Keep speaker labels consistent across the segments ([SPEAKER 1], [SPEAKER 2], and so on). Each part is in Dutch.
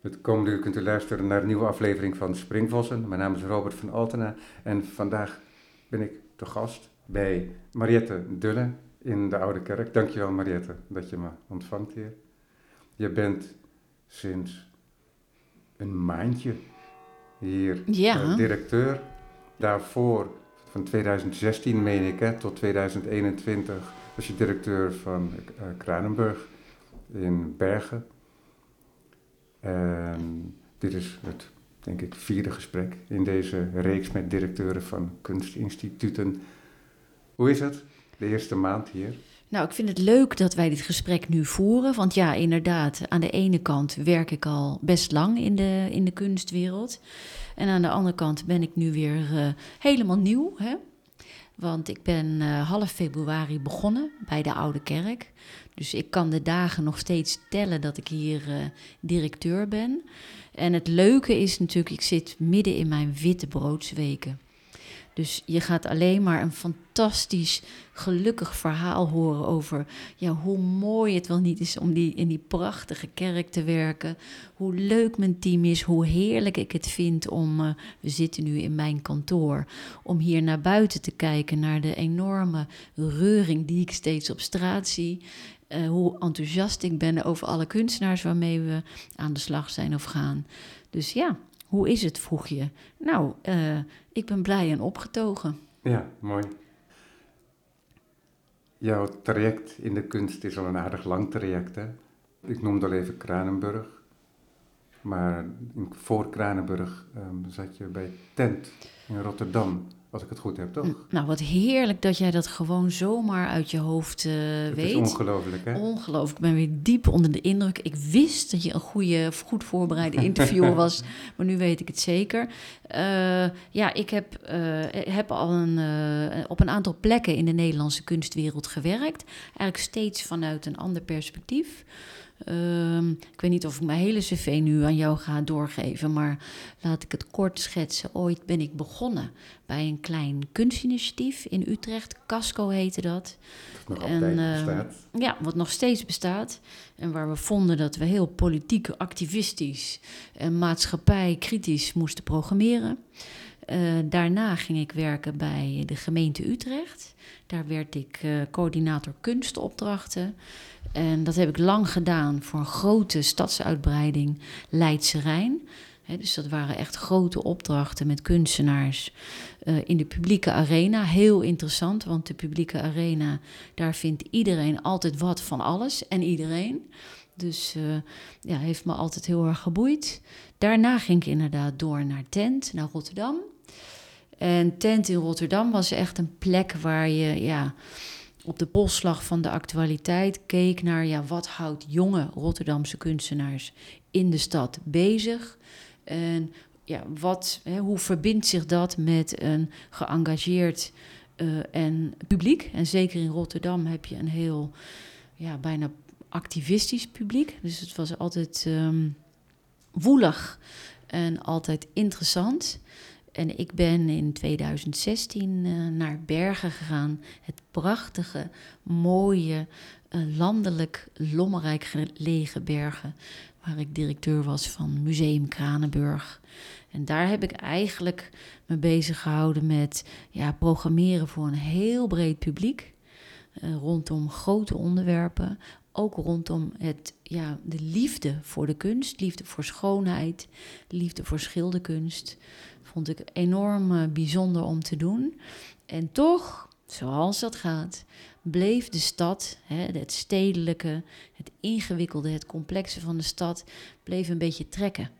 [SPEAKER 1] Het komende uur kunt u luisteren naar een nieuwe aflevering van Springvossen. Mijn naam is Robert van Altena en vandaag ben ik te gast bij Mariette Dulle in de Oude Kerk. Dankjewel Mariette dat je me ontvangt hier. Je bent sinds een maandje hier
[SPEAKER 2] Ja.
[SPEAKER 1] eh, directeur. Daarvoor, van 2016 meen ik, hè, tot 2021 was je directeur van eh, Kranenburg in Bergen. En dit is het, denk ik, vierde gesprek in deze reeks met directeuren van kunstinstituten. Hoe is het, de eerste maand hier?
[SPEAKER 2] Nou, ik vind het leuk dat wij dit gesprek nu voeren. Want ja, inderdaad, aan de ene kant werk ik al best lang in de, in de kunstwereld. En aan de andere kant ben ik nu weer eh, helemaal nieuw. Hè? Want ik ben eh, half februari begonnen bij de Oude Kerk. Dus ik kan de dagen nog steeds tellen dat ik hier eh, directeur ben. En het leuke is natuurlijk, ik zit midden in mijn witte broodsweken. Dus je gaat alleen maar een fantastisch, gelukkig verhaal horen over ja, hoe mooi het wel niet is om die, in die prachtige kerk te werken. Hoe leuk mijn team is, hoe heerlijk ik het vind om, eh, we zitten nu in mijn kantoor, om hier naar buiten te kijken naar de enorme reuring die ik steeds op straat zie. Eh, hoe enthousiast ik ben over alle kunstenaars waarmee we aan de slag zijn of gaan. Dus ja, hoe is het, vroeg je. Nou, eh, ik ben blij en opgetogen.
[SPEAKER 1] Ja, mooi. Jouw traject in de kunst is al een aardig lang traject, hè? Ik noemde al even Kranenburg. Maar voor Kranenburg ehm, zat je bij Tent in Rotterdam, als ik het goed heb, toch?
[SPEAKER 2] Nou, wat heerlijk dat jij dat gewoon zomaar uit je hoofd eh,
[SPEAKER 1] Het is
[SPEAKER 2] weet.
[SPEAKER 1] ongelooflijk, hè?
[SPEAKER 2] Ongelooflijk, ik ben weer diep onder de indruk. Ik wist dat je een goede, goed voorbereide interviewer was, maar nu weet ik het zeker. Eh, ja, ik heb, eh, heb al een, op een aantal plekken in de Nederlandse kunstwereld gewerkt. Eigenlijk steeds vanuit een ander perspectief. Ehm, ik weet niet of ik mijn hele cv nu aan jou ga doorgeven, maar laat ik het kort schetsen. Ooit ben ik begonnen bij een klein kunstinitiatief in Utrecht. Casco heette dat.
[SPEAKER 1] Dat nog
[SPEAKER 2] En, eh,
[SPEAKER 1] bestaat.
[SPEAKER 2] Ja, wat nog steeds bestaat. En waar we vonden dat we heel politiek, activistisch en maatschappij kritisch moesten programmeren. Eh, daarna ging ik werken bij de gemeente Utrecht. Daar werd ik eh, coördinator kunstopdrachten. En dat heb ik lang gedaan voor een grote stadsuitbreiding Leidse Rijn. Dus dat waren echt grote opdrachten met kunstenaars eh, in de publieke arena. Heel interessant, want de publieke arena, daar vindt iedereen altijd wat van alles en iedereen. Dus eh, ja, heeft me altijd heel erg geboeid. Daarna ging ik inderdaad door naar Tent, naar Rotterdam. En Tent in Rotterdam was echt een plek waar je ja, op de polsslag van de actualiteit keek naar ja, wat houdt jonge Rotterdamse kunstenaars in de stad bezig. En ja, wat, hè, hoe verbindt zich dat met een geëngageerd eh, en publiek? En zeker in Rotterdam heb je een heel, ja, bijna activistisch publiek. Dus het was altijd ehm, woelig en altijd interessant. En ik ben in 2016 eh, naar Bergen gegaan. Het prachtige, mooie, eh, landelijk, lommerrijk gelegen Bergen. Waar ik directeur was van Museum Kranenburg. En daar heb ik eigenlijk me bezig gehouden met ja, programmeren voor een heel breed publiek. eh, rondom grote onderwerpen. Ook rondom het, ja, de liefde voor de kunst, liefde voor schoonheid, liefde voor schilderkunst. Vond ik enorm eh, bijzonder om te doen. En toch, zoals dat gaat, bleef de stad, hè, het stedelijke, het ingewikkelde, het complexe van de stad, bleef een beetje trekken.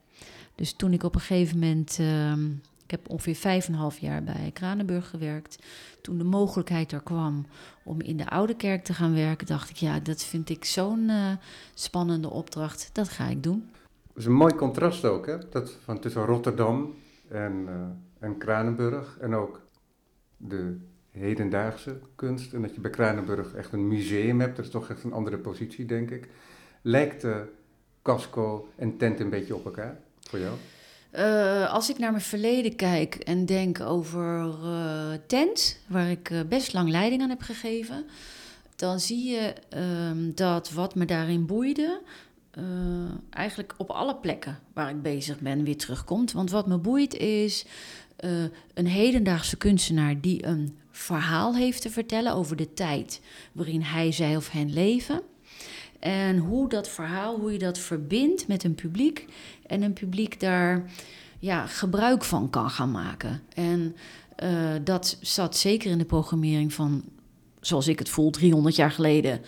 [SPEAKER 2] Dus toen ik op een gegeven moment, ehm, ik heb ongeveer vijf en een half jaar bij Kranenburg gewerkt. Toen de mogelijkheid er kwam om in de Oude Kerk te gaan werken, dacht ik, ja, dat vind ik zo'n eh, spannende opdracht. Dat ga ik doen.
[SPEAKER 1] Dat is een mooi contrast ook, hè? Dat van tussen Rotterdam en, eh, en Kranenburg. En ook de hedendaagse kunst. En dat je bij Kranenburg echt een museum hebt. Dat is toch echt een andere positie, denk ik. Lijkt de Casco en Tent een beetje op elkaar voor jou?
[SPEAKER 2] Eh, als ik naar mijn verleden kijk en denk over Tent, waar ik best lang leiding aan heb gegeven, dan zie je ehm, dat wat me daarin boeide, eh, eigenlijk op alle plekken waar ik bezig ben weer terugkomt. Want wat me boeit is uh, een hedendaagse kunstenaar die een verhaal heeft te vertellen over de tijd waarin hij, zij of hen leven. En hoe dat verhaal, hoe je dat verbindt met een publiek en een publiek daar ja, gebruik van kan gaan maken. En uh, dat zat zeker in de programmering van, zoals ik het voel, 300 jaar geleden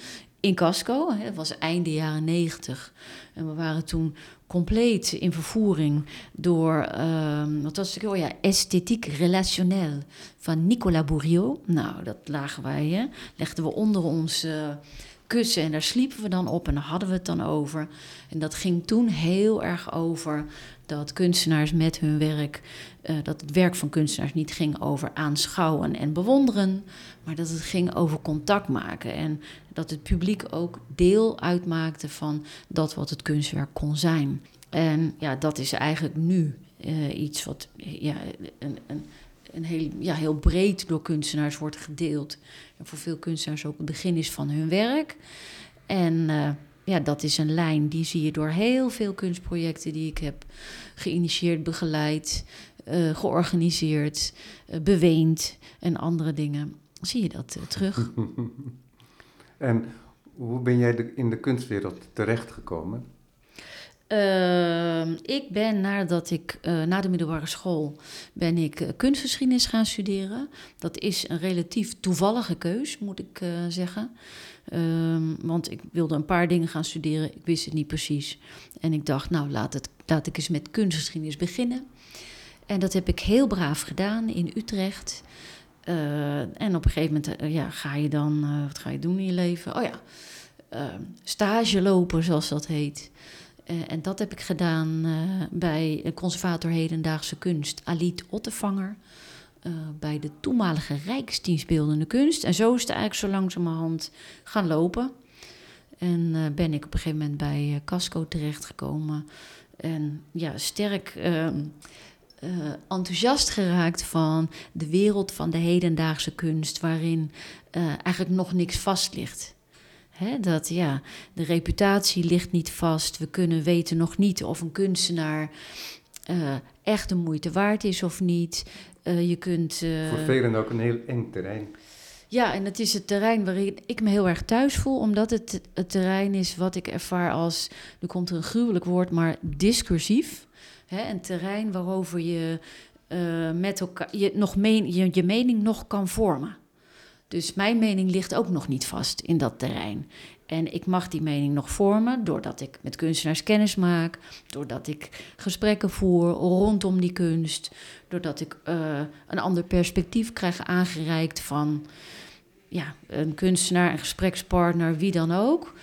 [SPEAKER 2] in Casco. Het was einde jaren 90. En we waren toen compleet in vervoering door, uh, wat was het? Oh ja, Esthetiek Relationnel van Nicolas Bourriot. Nou, dat lagen wij, hè? legden we onder ons kussen en daar sliepen we dan op en daar hadden we het dan over. En dat ging toen heel erg over dat kunstenaars met hun werk, uh, dat het werk van kunstenaars niet ging over aanschouwen en bewonderen, maar dat het ging over contact maken. En dat het publiek ook deel uitmaakte van dat wat het kunstwerk kon zijn. En ja, dat is eigenlijk nu uh, iets wat ja, een, een, een heel, ja, heel breed door kunstenaars wordt gedeeld. En voor veel kunstenaars ook het begin is van hun werk. En uh, ja, dat is een lijn die zie je door heel veel kunstprojecten die ik heb geïnitieerd, begeleid, uh, georganiseerd, beweend en andere dingen. Zie je dat uh, terug?
[SPEAKER 1] en hoe ben jij de, in de kunstwereld terechtgekomen?
[SPEAKER 2] Uh, ik ben nadat ik uh, na de middelbare school ben ik uh, kunstgeschiedenis gaan studeren. Dat is een relatief toevallige keus, moet ik zeggen. Um, want ik wilde een paar dingen gaan studeren, ik wist het niet precies. En ik dacht, nou laat, het, laat ik eens met kunstgeschiedenis beginnen. En dat heb ik heel braaf gedaan in Utrecht. En op een gegeven moment ja, ga je dan, wat ga je doen in je leven? Oh ja, ehm, stage lopen, zoals dat heet. Uh, en dat heb ik gedaan uh, bij conservator hedendaagse kunst Aliet Ottevanger. Uh, bij de toenmalige Rijksdienstbeeldende kunst. En zo is het eigenlijk zo langzamerhand gaan lopen. En ben ik op een gegeven moment bij Casco terechtgekomen. En ja, sterk ehm, enthousiast geraakt van de wereld van de hedendaagse kunst, waarin eigenlijk nog niks vast ligt dat ja, de reputatie ligt niet vast. We kunnen weten nog niet of een kunstenaar uh, echt de moeite waard is of niet. Uh, je kunt. Uh,
[SPEAKER 1] Voor velen ook een heel eng terrein.
[SPEAKER 2] Ja, en het is het terrein waarin ik me heel erg thuis voel, omdat het het terrein is wat ik ervaar als, nu komt er een gruwelijk woord, maar discursief. Hè, een terrein waarover je met elkaar je, nog je, mening nog kan vormen. Dus mijn mening ligt ook nog niet vast in dat terrein. En ik mag die mening nog vormen doordat ik met kunstenaars kennis maak, doordat ik gesprekken voer rondom die kunst, doordat ik uh, een ander perspectief krijg aangereikt van ja, een kunstenaar, een gesprekspartner, wie dan ook.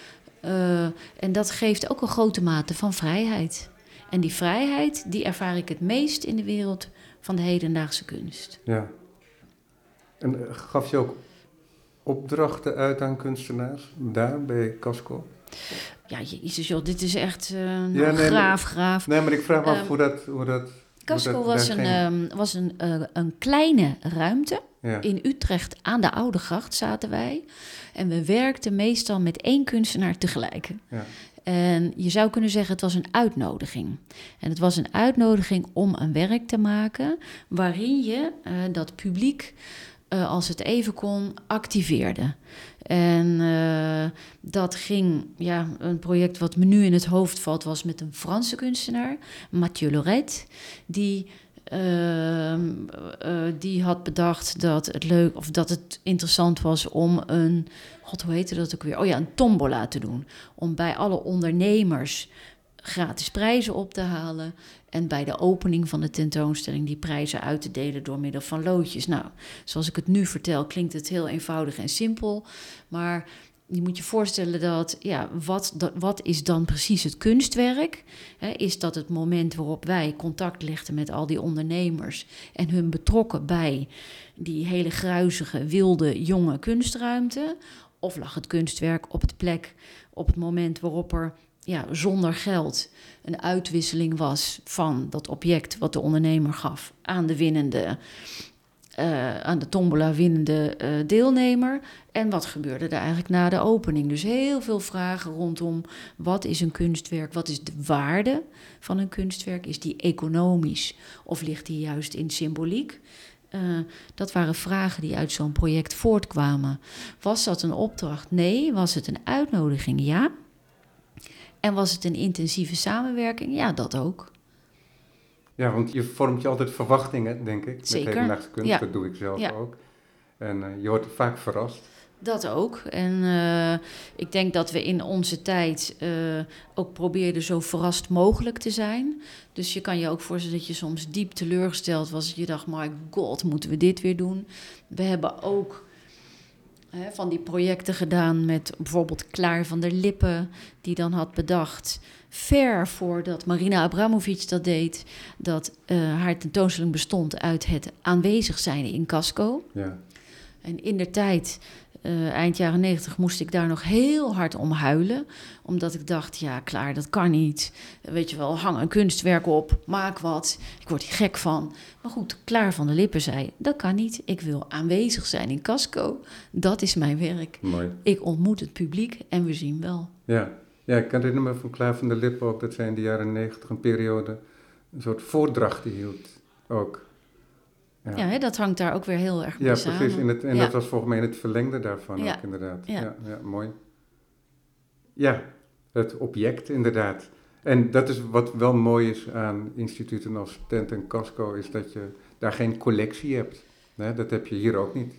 [SPEAKER 2] Uh, en dat geeft ook een grote mate van vrijheid. En die vrijheid, die ervaar ik het meest in de wereld van de hedendaagse kunst.
[SPEAKER 1] Ja. En uh, gaf je ook opdrachten uit aan kunstenaars daar bij Casco?
[SPEAKER 2] Ja, jezus joh, dit is echt uh, nou, ja, nee, graaf, graaf.
[SPEAKER 1] Nee, maar ik vraag me af um, hoe dat... Hoe dat
[SPEAKER 2] Casco was, een, was een, uh, een kleine ruimte. Ja. In Utrecht aan de Oude Gracht zaten wij. En we werkten meestal met één kunstenaar tegelijk. Ja. En je zou kunnen zeggen, het was een uitnodiging. En het was een uitnodiging om een werk te maken waarin je uh, dat publiek uh, als het even kon, activeerde. En uh, dat ging, ja, een project wat me nu in het hoofd valt, was met een Franse kunstenaar, Mathieu Loret, die. Uh, die had bedacht dat het leuk of dat het interessant was om een, god hoe heette dat ook weer? Oh ja, een tombola te doen. Om bij alle ondernemers gratis prijzen op te halen. En bij de opening van de tentoonstelling die prijzen uit te delen door middel van loodjes. Nou, zoals ik het nu vertel, klinkt het heel eenvoudig en simpel. Maar je moet je voorstellen dat, ja, wat, dat, wat is dan precies het kunstwerk? Is dat het moment waarop wij contact legden met al die ondernemers en hun betrokken bij die hele gruizige, wilde, jonge kunstruimte? Of lag het kunstwerk op het plek, op het moment waarop er ja, zonder geld een uitwisseling was van dat object wat de ondernemer gaf aan de winnende uh, aan de tombola winnende uh, deelnemer. En wat gebeurde er eigenlijk na de opening? Dus heel veel vragen rondom wat is een kunstwerk? Wat is de waarde van een kunstwerk? Is die economisch of ligt die juist in symboliek? Uh, dat waren vragen die uit zo'n project voortkwamen. Was dat een opdracht? Nee. Was het een uitnodiging? Ja. En was het een intensieve samenwerking? Ja, dat ook.
[SPEAKER 1] Ja, want je vormt je altijd verwachtingen, denk ik.
[SPEAKER 2] Zeker.
[SPEAKER 1] Met hedendaagse kunst,
[SPEAKER 2] Ja.
[SPEAKER 1] dat doe ik zelf
[SPEAKER 2] Ja.
[SPEAKER 1] ook. En eh, je wordt vaak verrast.
[SPEAKER 2] Dat ook. En eh, ik denk dat we in onze tijd eh, ook probeerden zo verrast mogelijk te zijn. Dus je kan je ook voorstellen dat je soms diep teleurgesteld was. Dat je dacht, my god, moeten we dit weer doen? We hebben ook hè, van die projecten gedaan met bijvoorbeeld Klaar van der Lippen... die dan had bedacht, ver voordat Marina Abramovic dat deed... dat eh, haar tentoonstelling bestond uit het aanwezig zijn in Casco...
[SPEAKER 1] Ja.
[SPEAKER 2] En in de tijd, eh, eind jaren negentig, moest ik daar nog heel hard om huilen. Omdat ik dacht, ja, klaar, dat kan niet. Weet je wel, hang een kunstwerk op, maak wat. Ik word hier gek van. Maar goed, Klaar van de Lippen zei, dat kan niet. Ik wil aanwezig zijn in Casco. Dat is mijn werk.
[SPEAKER 1] Mooi.
[SPEAKER 2] Ik ontmoet het publiek en we zien wel.
[SPEAKER 1] Ja. ja, ik herinner me van Klaar van der Lippen ook dat zij in de jaren negentig een periode een soort voordrachten hield ook.
[SPEAKER 2] Ja, hè, dat hangt daar ook weer heel erg mee
[SPEAKER 1] Ja,
[SPEAKER 2] samen.
[SPEAKER 1] precies. In het, en
[SPEAKER 2] Ja.
[SPEAKER 1] dat was volgens mij in het verlengde daarvan
[SPEAKER 2] Ja.
[SPEAKER 1] ook inderdaad.
[SPEAKER 2] Ja.
[SPEAKER 1] Ja. Ja, mooi. Ja, het object inderdaad. En dat is wat wel mooi is aan instituten als Tent en Casco, is dat je daar geen collectie hebt. Nee, dat heb je hier ook niet.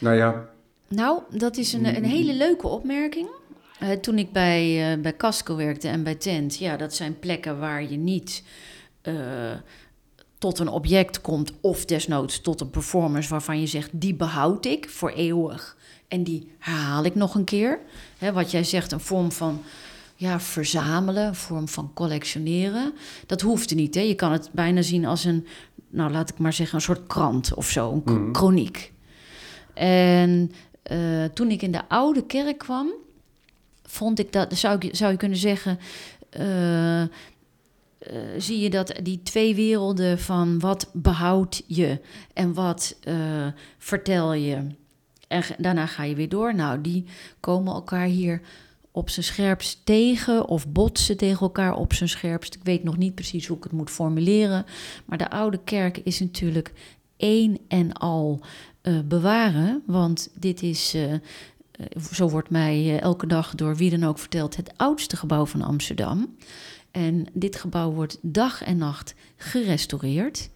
[SPEAKER 1] Nou ja,
[SPEAKER 2] Nou, dat is een, een hele leuke opmerking. Eh, toen ik bij, eh, bij Casco werkte en bij Tent, ja, dat zijn plekken waar je niet eh, tot een object komt, of desnoods tot een performance waarvan je zegt, die behoud ik voor eeuwig. En die herhaal ik nog een keer. Hè, wat jij zegt, een vorm van ja, verzamelen, een vorm van collectioneren. Dat hoeft er niet. Hè? Je kan het bijna zien als een, nou laat ik maar zeggen, een soort krant of zo, een k-
[SPEAKER 1] Mhm.
[SPEAKER 2] chroniek. En eh, toen ik in de oude kerk kwam, vond ik dat, zou, ik, zou je kunnen zeggen, eh, eh, zie je dat die twee werelden van wat behoud je en wat eh, vertel je. En daarna ga je weer door. Nou, die komen elkaar hier op zijn scherpst tegen of botsen tegen elkaar op zijn scherpst. Ik weet nog niet precies hoe ik het moet formuleren. Maar de oude kerk is natuurlijk één en al eh, bewaren. Want dit is, zo wordt mij elke dag door wie dan ook verteld, het oudste gebouw van Amsterdam. En dit gebouw wordt dag en nacht gerestaureerd.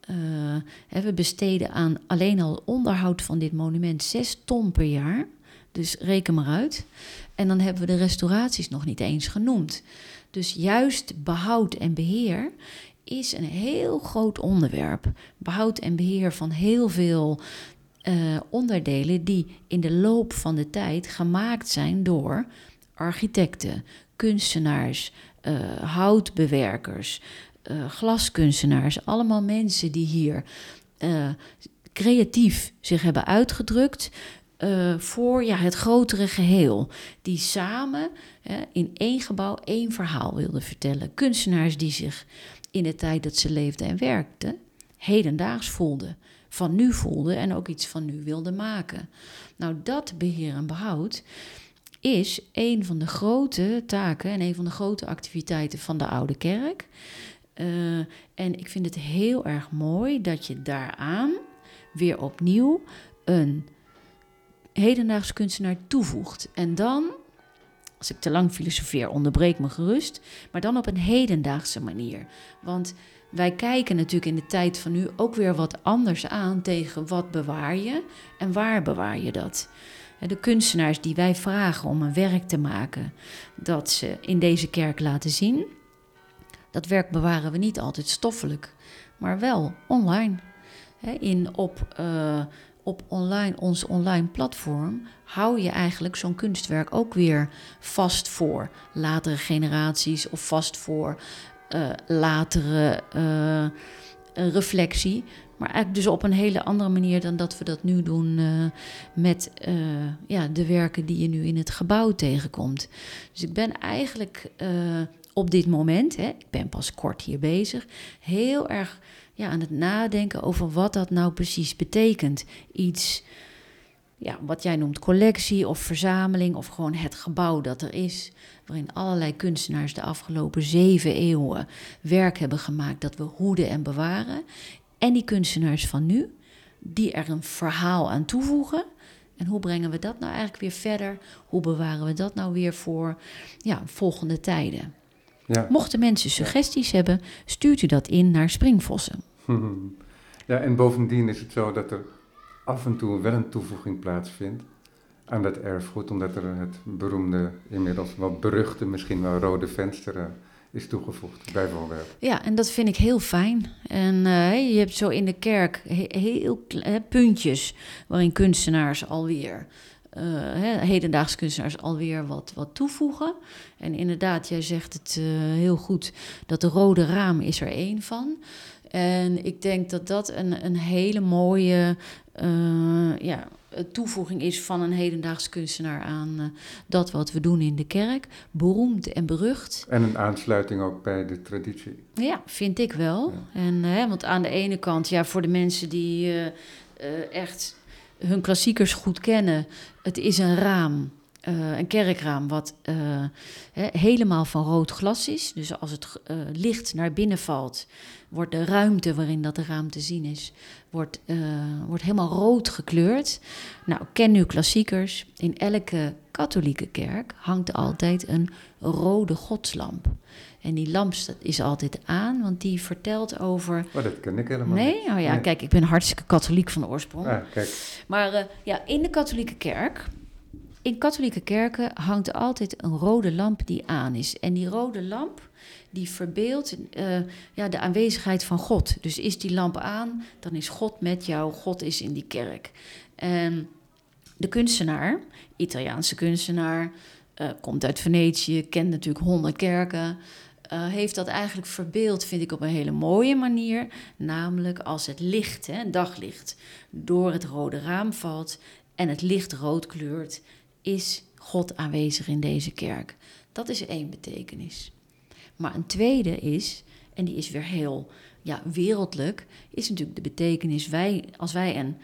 [SPEAKER 2] Eh, we besteden aan alleen al onderhoud van dit monument 6 ton per jaar. Dus reken maar uit. En dan hebben we de restauraties nog niet eens genoemd. Dus juist behoud en beheer is een heel groot onderwerp. Behoud en beheer van heel veel eh, onderdelen die in de loop van de tijd gemaakt zijn door architecten, kunstenaars, houtbewerkers, eh, glaskunstenaars. Allemaal mensen die hier eh, creatief zich hebben uitgedrukt. eh, voor ja, het grotere geheel. Die samen in één gebouw één verhaal wilden vertellen. Kunstenaars die zich in de tijd dat ze leefden en werkten, hedendaags voelden. Van nu voelden en ook iets van nu wilden maken. Nou, dat beheer en behoud is een van de grote taken en een van de grote activiteiten van de Oude Kerk. Eh, en ik vind het heel erg mooi dat je daaraan weer opnieuw een hedendaags kunstenaar toevoegt. En dan, als ik te lang filosofeer, onderbreek me gerust, maar dan op een hedendaagse manier. Want wij kijken natuurlijk in de tijd van nu ook weer wat anders aan tegen wat bewaar je en waar bewaar je dat. De kunstenaars die wij vragen om een werk te maken, dat ze in deze kerk laten zien, dat werk bewaren we niet altijd stoffelijk, maar wel online. In, op, eh, op online, ons online platform hou je eigenlijk zo'n kunstwerk ook weer vast voor latere generaties of vast voor eh, latere eh, reflectie. Maar eigenlijk dus op een hele andere manier dan dat we dat nu doen eh, met eh, ja, de werken die je nu in het gebouw tegenkomt. Dus ik ben eigenlijk eh, op dit moment, hè, ik ben pas kort hier bezig, heel erg ja, aan het nadenken over wat dat nou precies betekent. Iets, ja, wat jij noemt collectie of verzameling, of gewoon het gebouw dat er is, waarin allerlei kunstenaars de afgelopen zeven eeuwen werk hebben gemaakt dat we hoeden en bewaren. En die kunstenaars van nu, die er een verhaal aan toevoegen. En hoe brengen we dat nou eigenlijk weer verder? Hoe bewaren we dat nou weer voor ja, volgende tijden? Ja. Mochten mensen suggesties hebben, stuurt u dat in naar Springvossen.
[SPEAKER 1] Ja, en bovendien is het zo dat er af en toe wel een toevoeging plaatsvindt aan dat erfgoed, omdat er het beroemde, inmiddels wat beruchte, misschien wel rode venster uh, is toegevoegd, bijvoorbeeld.
[SPEAKER 2] Ja, en dat vind ik heel fijn. En uh, je hebt zo in de kerk heel puntjes waarin kunstenaars alweer, uh, hedendaagse kunstenaars alweer wat, wat toevoegen. En inderdaad, jij zegt het heel goed, dat de rode raam is er één van. En ik denk dat dat een, een hele mooie ja, toevoeging is van een hedendaagse kunstenaar aan uh, dat wat we doen in de kerk. Beroemd en berucht.
[SPEAKER 1] En een aansluiting ook bij de traditie.
[SPEAKER 2] Ja, vind ik wel. En, uh, want aan de ene kant, ja, voor de mensen die uh, echt hun klassiekers goed kennen, het is een raam. een kerkraam wat helemaal van rood glas is. Dus als het licht naar binnen valt, wordt de ruimte waarin dat raam te zien is, wordt, uh, wordt helemaal rood gekleurd. Nou, ken nu klassiekers. In elke katholieke kerk hangt altijd een rode godslamp. En die lamp is altijd aan, want die vertelt over.
[SPEAKER 1] Oh, dat ken ik helemaal
[SPEAKER 2] nee?
[SPEAKER 1] niet.
[SPEAKER 2] Oh ja, kijk, ik ben hartstikke katholiek van oorsprong.
[SPEAKER 1] Ah, kijk.
[SPEAKER 2] Maar uh, ja, in de katholieke kerk. In katholieke kerken hangt altijd een rode lamp die aan is. En die rode lamp die verbeeldt uh, ja, de aanwezigheid van God. Dus is die lamp aan, dan is God met jou, God is in die kerk. En de kunstenaar, Italiaanse kunstenaar, uh, komt uit Venetië, kent natuurlijk honderd kerken. Uh, heeft dat eigenlijk verbeeld, vind ik, op een hele mooie manier. Namelijk als het licht, hè, daglicht, door het rode raam valt en het licht rood kleurt, is God aanwezig in deze kerk. Dat is één betekenis. Maar een tweede is, en die is weer heel ja, wereldlijk, is natuurlijk de betekenis. Wij, als wij een,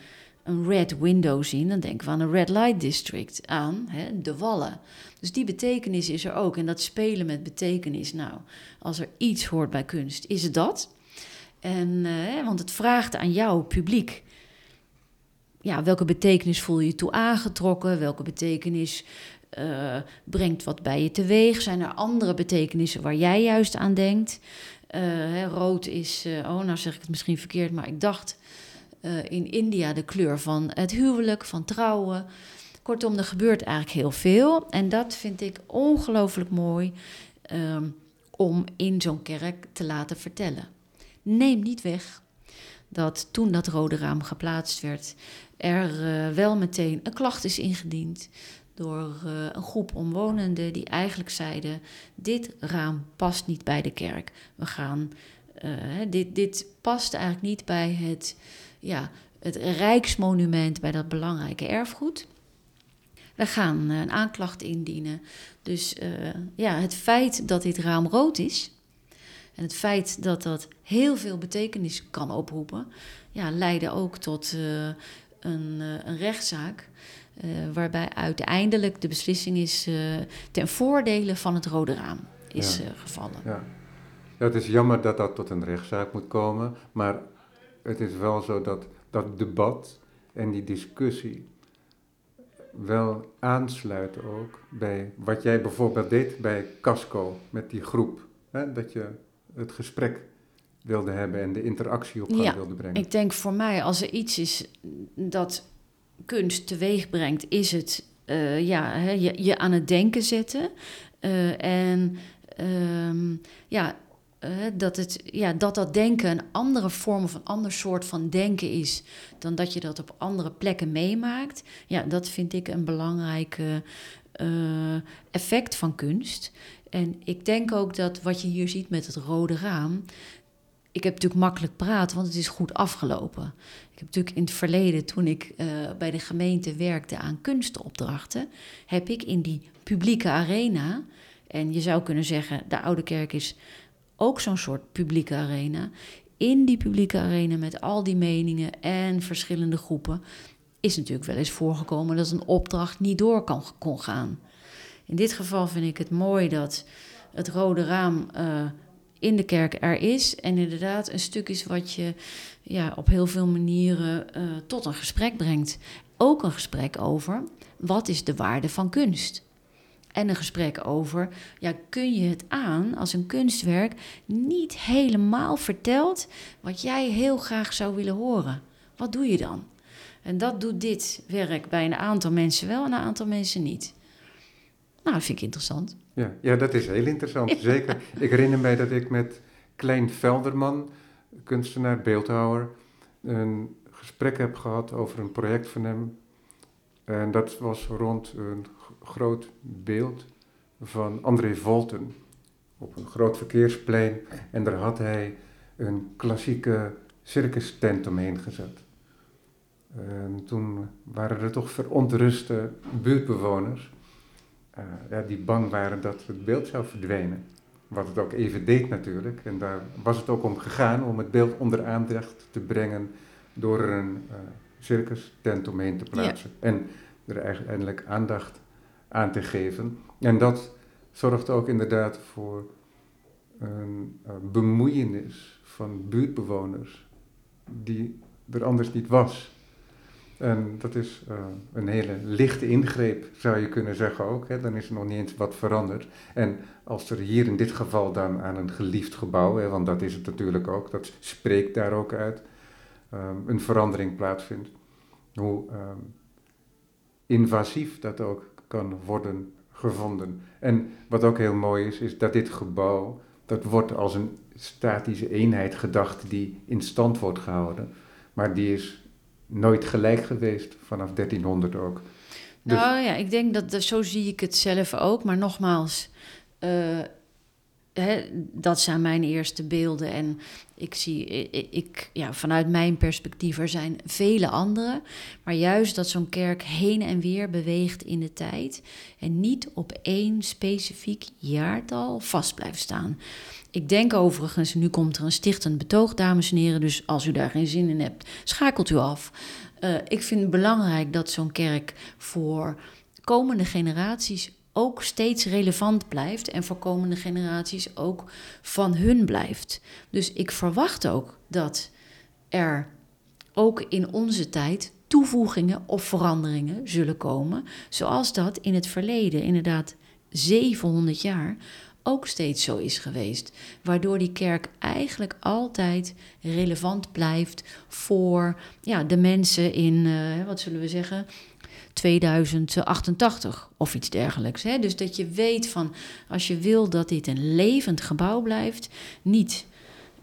[SPEAKER 2] een red window zien, dan denken we aan een red light district, aan hè, de wallen. Dus die betekenis is er ook. En dat spelen met betekenis, nou, als er iets hoort bij kunst, is het dat. En, uh, want het vraagt aan jou, publiek, ja, welke betekenis voel je toe aangetrokken? Welke betekenis uh, brengt wat bij je teweeg? Zijn er andere betekenissen waar jij juist aan denkt? Uh, hè, rood is, uh, oh, nou zeg ik het misschien verkeerd, maar ik dacht in India de kleur van het huwelijk, van trouwen. Kortom, er gebeurt eigenlijk heel veel. En dat vind ik ongelooflijk mooi um, om in zo'n kerk te laten vertellen. Neem niet weg dat toen dat rode raam geplaatst werd, er wel meteen een klacht is ingediend door uh, een groep omwonenden die eigenlijk zeiden: dit raam past niet bij de kerk. We gaan, uh, dit, dit past eigenlijk niet bij het, ja, het Rijksmonument, bij dat belangrijke erfgoed. We gaan een aanklacht indienen. Dus ja, het feit dat dit raam rood is en het feit dat dat heel veel betekenis kan oproepen, ja, leidde ook tot een, een rechtszaak. Uh, waarbij uiteindelijk de beslissing is uh, ten voordele van het rode raam is ja. gevallen.
[SPEAKER 1] Ja. ja, het is jammer dat dat tot een rechtszaak moet komen, maar het is wel zo dat dat debat en die discussie wel aansluit ook bij wat jij bijvoorbeeld deed bij Casco met die groep. Hè? Dat je het gesprek wilde hebben en de interactie op gang
[SPEAKER 2] ja,
[SPEAKER 1] wilde brengen.
[SPEAKER 2] Ik denk voor mij, als er iets is dat kunst teweeg brengt, is het uh, ja, je, je, aan het denken zetten. Uh, en um, ja, uh, dat, het, ja, dat dat denken een andere vorm of een ander soort van denken is dan dat je dat op andere plekken meemaakt. Ja, dat vind ik een belangrijk effect van kunst. En ik denk ook dat wat je hier ziet met het rode raam, ik heb natuurlijk makkelijk praten, want het is goed afgelopen. Ik heb natuurlijk in het verleden, toen ik uh, bij de gemeente werkte aan kunstopdrachten, heb ik in die publieke arena En je zou kunnen zeggen, de Oude Kerk is ook zo'n soort publieke arena. In die publieke arena met al die meningen en verschillende groepen is natuurlijk wel eens voorgekomen dat een opdracht niet door kan, kon gaan. In dit geval vind ik het mooi dat het rode raam uh, in de kerk er is. En inderdaad een stuk is wat je ja, op heel veel manieren uh, tot een gesprek brengt. Ook een gesprek over wat is de waarde van kunst. En een gesprek over, ja, kun je het aan als een kunstwerk niet helemaal vertelt wat jij heel graag zou willen horen? Wat doe je dan? En dat doet dit werk bij een aantal mensen wel en een aantal mensen niet. Nou, dat vind ik interessant.
[SPEAKER 1] Ja, ja dat is heel interessant, zeker. Ik herinner mij dat ik met Klein Velderman, kunstenaar, beeldhouwer, een gesprek heb gehad over een project van hem. En dat was rond een groot beeld van André Volten op een groot verkeersplein. En daar had hij een klassieke circus tent omheen gezet. En toen waren er toch verontruste buurtbewoners uh, ja, die bang waren dat het beeld zou verdwijnen. Wat het ook even deed natuurlijk. En daar was het ook om gegaan om het beeld onder aandacht te brengen door er een uh, circus tent omheen te plaatsen. En er eigenlijk aandacht aan te geven. En dat zorgt ook inderdaad voor een uh, bemoeienis van buurtbewoners die er anders niet was. En dat is uh, een hele lichte ingreep, zou je kunnen zeggen ook. Hè. Dan is er nog niet eens wat veranderd. En als er hier in dit geval dan aan een geliefd gebouw, hè, want dat is het natuurlijk ook, dat spreekt daar ook uit, um, een verandering plaatsvindt. Hoe um, invasief dat ook kan worden gevonden. En wat ook heel mooi is, is dat dit gebouw, dat wordt als een statische eenheid gedacht die in stand wordt gehouden. Maar die is nooit gelijk geweest vanaf 1300 ook.
[SPEAKER 2] Dus nou ja, ik denk dat, zo zie ik het zelf ook. Maar nogmaals, uh, dat zijn mijn eerste beelden. En ik zie, ik, ja, vanuit mijn perspectief, er zijn vele andere. Maar juist dat zo'n kerk heen en weer beweegt in de tijd. En niet op één specifiek jaartal vast blijft staan. Ik denk overigens, nu komt er een stichtend betoog, dames en heren. Dus als u daar geen zin in hebt, schakelt u af. Uh, ik vind het belangrijk dat zo'n kerk voor komende generaties ook steeds relevant blijft en voor komende generaties ook van hun blijft. Dus ik verwacht ook dat er ook in onze tijd toevoegingen of veranderingen zullen komen, zoals dat in het verleden, inderdaad 700 jaar, ook steeds zo is geweest. Waardoor die kerk eigenlijk altijd relevant blijft voor ja, de mensen in, uh, wat zullen we zeggen, 2088 of iets dergelijks. Hè? Dus dat je weet van, als je wil dat dit een levend gebouw blijft, niet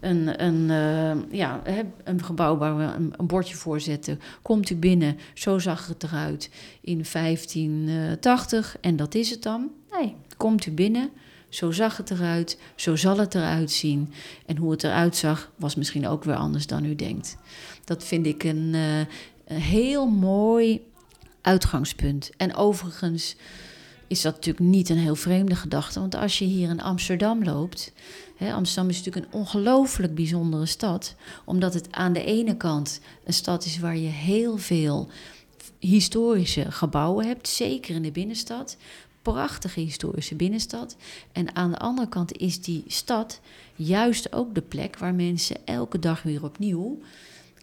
[SPEAKER 2] een, een, uh, ja, een gebouw waar we een, bordje voor zetten. Komt u binnen, zo zag het eruit in 1580 en dat is het dan. Nee, komt u binnen, zo zag het eruit, zo zal het eruit zien. En hoe het eruit zag, was misschien ook weer anders dan u denkt. Dat vind ik een, uh, een heel mooi uitgangspunt. En overigens is dat natuurlijk niet een heel vreemde gedachte. Want als je hier in Amsterdam loopt. Hè, Amsterdam is natuurlijk een ongelooflijk bijzondere stad. Omdat het aan de ene kant een stad is waar je heel veel historische gebouwen hebt. Zeker in de binnenstad. Prachtige historische binnenstad. En aan de andere kant is die stad juist ook de plek waar mensen elke dag weer opnieuw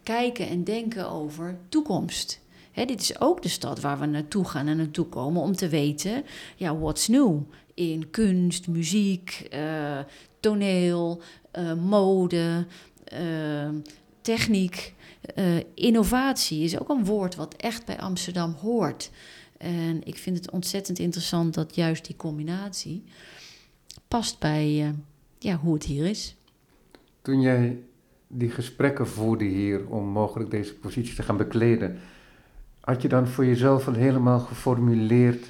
[SPEAKER 2] kijken en denken over toekomst dit is ook de stad waar we naartoe gaan en naartoe komen om te weten, ja, what's new in kunst, muziek, uh, toneel, uh, mode, uh, techniek. innovatie is ook een woord wat echt bij Amsterdam hoort. En ik vind het ontzettend interessant dat juist die combinatie past bij ja, hoe het hier is.
[SPEAKER 1] Toen jij die gesprekken voerde hier om mogelijk deze positie te gaan bekleden, had je dan voor jezelf al helemaal geformuleerd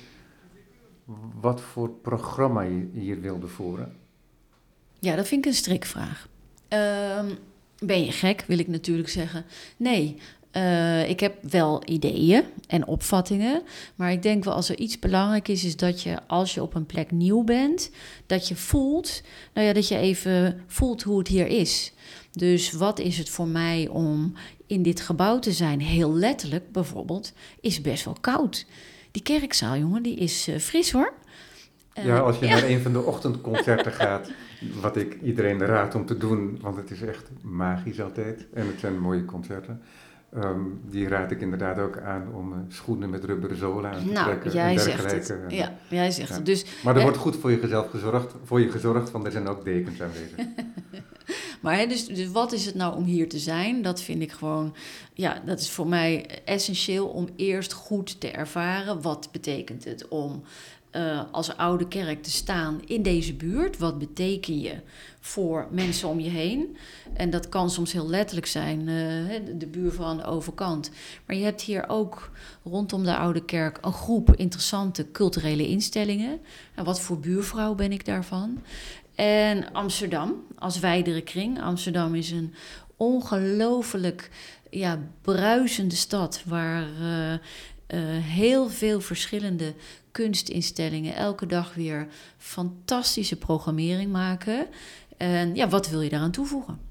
[SPEAKER 1] wat voor programma je hier wilde voeren?
[SPEAKER 2] Ja, dat vind ik een strikvraag. Um, ben je gek, wil ik natuurlijk zeggen. Nee, Uh, ik heb wel ideeën en opvattingen, maar ik denk wel als er iets belangrijk is, is dat je als je op een plek nieuw bent, dat je voelt, nou ja, dat je even voelt hoe het hier is. Dus wat is het voor mij om in dit gebouw te zijn? Heel letterlijk bijvoorbeeld, is best wel koud. Die kerkzaal, jongen, die is uh, fris hoor.
[SPEAKER 1] ja, als je naar een van de ochtendconcerten gaat, wat ik iedereen raad om te doen, want het is echt magisch altijd en het zijn mooie concerten. Ehm, die raad ik inderdaad ook aan om uh, schoenen met rubberen zolen aan te nou, trekken.
[SPEAKER 2] Jij en zegt het. Ja, jij zegt het. Dus,
[SPEAKER 1] maar er wordt goed voor jezelf gezorgd, voor je gezorgd, want er zijn ook dekens aanwezig.
[SPEAKER 2] maar hè, dus, dus wat is het nou om hier te zijn? Dat vind ik gewoon, ja, dat is voor mij essentieel om eerst goed te ervaren. Wat betekent het om uh, als oude kerk te staan in deze buurt? Wat beteken je voor mensen om je heen? En dat kan soms heel letterlijk zijn, uh, de buurvrouw aan de overkant. Maar je hebt hier ook rondom de oude kerk een groep interessante culturele instellingen. En wat voor buurvrouw ben ik daarvan? En Amsterdam als wijdere kring. Amsterdam is een ongelooflijk ja, bruisende stad waar uh, heel veel verschillende kunstinstellingen elke dag weer fantastische programmering maken. En ja, wat wil je daaraan toevoegen?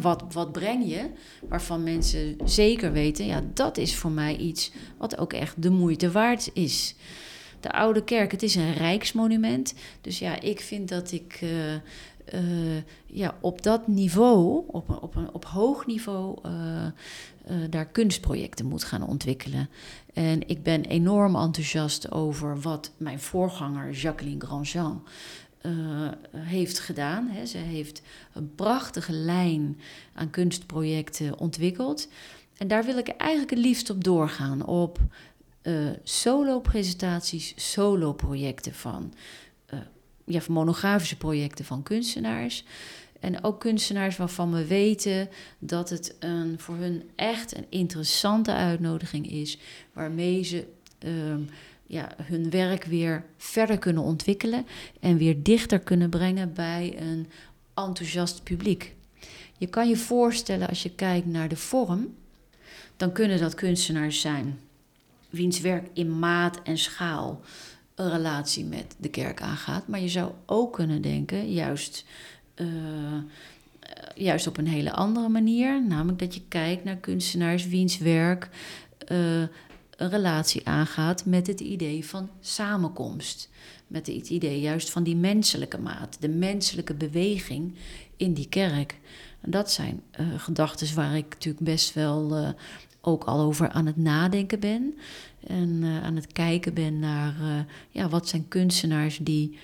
[SPEAKER 2] wat, wat breng je waarvan mensen zeker weten, ja, dat is voor mij iets wat ook echt de moeite waard is. De Oude Kerk, het is een rijksmonument. Dus ja, ik vind dat ik uh, uh, ja, op dat niveau, op, op, op hoog niveau, uh, daar kunstprojecten moet gaan ontwikkelen. En ik ben enorm enthousiast over wat mijn voorganger Jacqueline Grandjean uh, heeft gedaan. Ze heeft een prachtige lijn aan kunstprojecten ontwikkeld. En daar wil ik eigenlijk het liefst op doorgaan. Op uh, solo-presentaties, solo-projecten van, ja, van monografische projecten van kunstenaars. En ook kunstenaars waarvan we weten dat het een, voor hun echt een interessante uitnodiging is, waarmee ze uh, ja, hun werk weer verder kunnen ontwikkelen en weer dichter kunnen brengen bij een enthousiast publiek. Je kan je voorstellen als je kijkt naar de vorm, dan kunnen dat kunstenaars zijn wiens werk in maat en schaal een relatie met de kerk aangaat. Maar je zou ook kunnen denken, juist uh, juist op een hele andere manier. Namelijk dat je kijkt naar kunstenaars wiens werk uh, een relatie aangaat met het idee van samenkomst. Met het idee juist van die menselijke maat, de menselijke beweging in die kerk. Dat zijn uh, gedachten waar ik natuurlijk best wel ook al over aan het nadenken ben. En aan het kijken ben naar ja, wat zijn kunstenaars die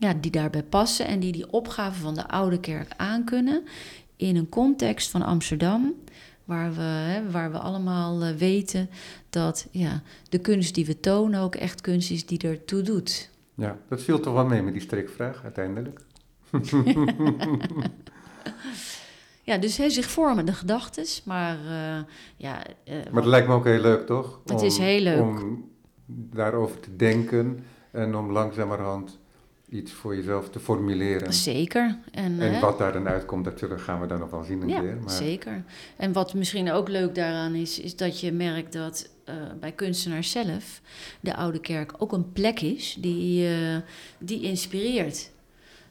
[SPEAKER 2] ja, die daarbij passen en die die opgave van de oude kerk aankunnen in een context van Amsterdam, waar we, hè, waar we allemaal uh, weten dat ja, de kunst die we tonen ook echt kunst is die ertoe doet.
[SPEAKER 1] Ja, dat viel toch wel mee met die strikvraag uiteindelijk.
[SPEAKER 2] ja, dus hè, zich vormen de gedachten, maar uh, ja...
[SPEAKER 1] Uh, maar het lijkt me ook heel leuk, toch?
[SPEAKER 2] Het is heel leuk.
[SPEAKER 1] Om daarover te denken en om langzamerhand iets voor jezelf te formuleren.
[SPEAKER 2] Zeker.
[SPEAKER 1] En, en wat daar dan uitkomt, dat gaan we dan nog wel zien een
[SPEAKER 2] ja,
[SPEAKER 1] keer.
[SPEAKER 2] Maar... zeker. En wat misschien ook leuk daaraan is, is dat je merkt dat uh, bij kunstenaars zelf de Oude Kerk ook een plek is die, uh, die inspireert.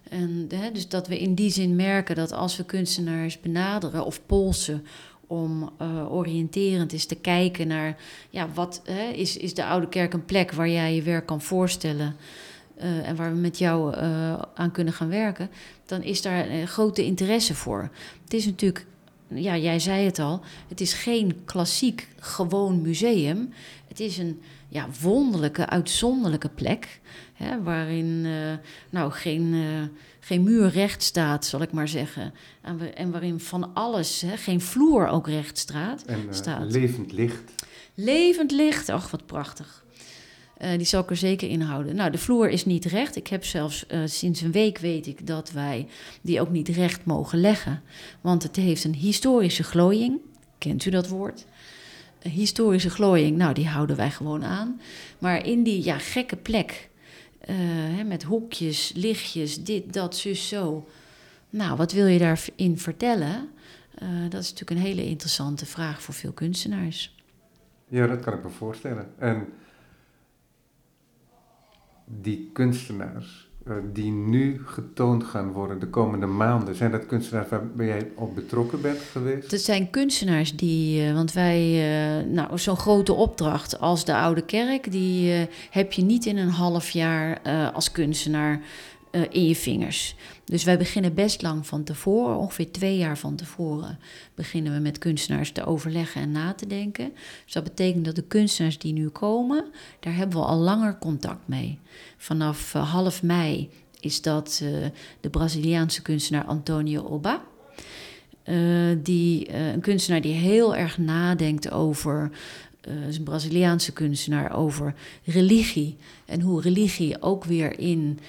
[SPEAKER 2] En, hè, dus dat we in die zin merken dat als we kunstenaars benaderen of polsen om uh, oriënterend eens te kijken naar ja, wat is, is de Oude Kerk een plek waar jij je werk kan voorstellen. Uh, en waar we met jou uh, aan kunnen gaan werken, dan is daar een grote interesse voor. Het is natuurlijk, ja, jij zei het al, het is geen klassiek gewoon museum. Het is een ja, wonderlijke, uitzonderlijke plek, hè, waarin uh, nou geen, geen muur recht staat, zal ik maar zeggen. En, we, en waarin van alles, hè, geen vloer ook recht staat.
[SPEAKER 1] En staat. levend licht.
[SPEAKER 2] Levend licht, ach wat prachtig. Uh, die zal ik er zeker inhouden. Nou, de vloer is niet recht. Ik heb zelfs uh, sinds een week weet ik dat wij die ook niet recht mogen leggen. Want het heeft een historische glooiing. Kent u dat woord? Een historische glooiing, nou, die houden wij gewoon aan. Maar in die ja, gekke plek, uh, hè, met hoekjes, lichtjes, dit, dat, zus, zo. Nou, wat wil je daarin vertellen? dat is natuurlijk een hele interessante vraag voor veel kunstenaars.
[SPEAKER 1] Ja, dat kan ik me voorstellen. En die kunstenaars eh, die nu getoond gaan worden de komende maanden, zijn dat kunstenaars waar jij op betrokken bent geweest?
[SPEAKER 2] Het zijn kunstenaars die, uh, want wij, uh, nou, zo'n grote opdracht als de Oude Kerk, die heb je niet in een half jaar als kunstenaar in je vingers. Dus wij beginnen best lang van tevoren, ongeveer twee jaar van tevoren, beginnen we met kunstenaars te overleggen en na te denken. Dus dat betekent dat de kunstenaars die nu komen, daar hebben we al langer contact mee. Vanaf uh, half mei is dat uh, de Braziliaanse kunstenaar Antonio Oba. Uh, die, een kunstenaar die heel erg nadenkt over is een Braziliaanse kunstenaar over religie. En hoe religie ook weer in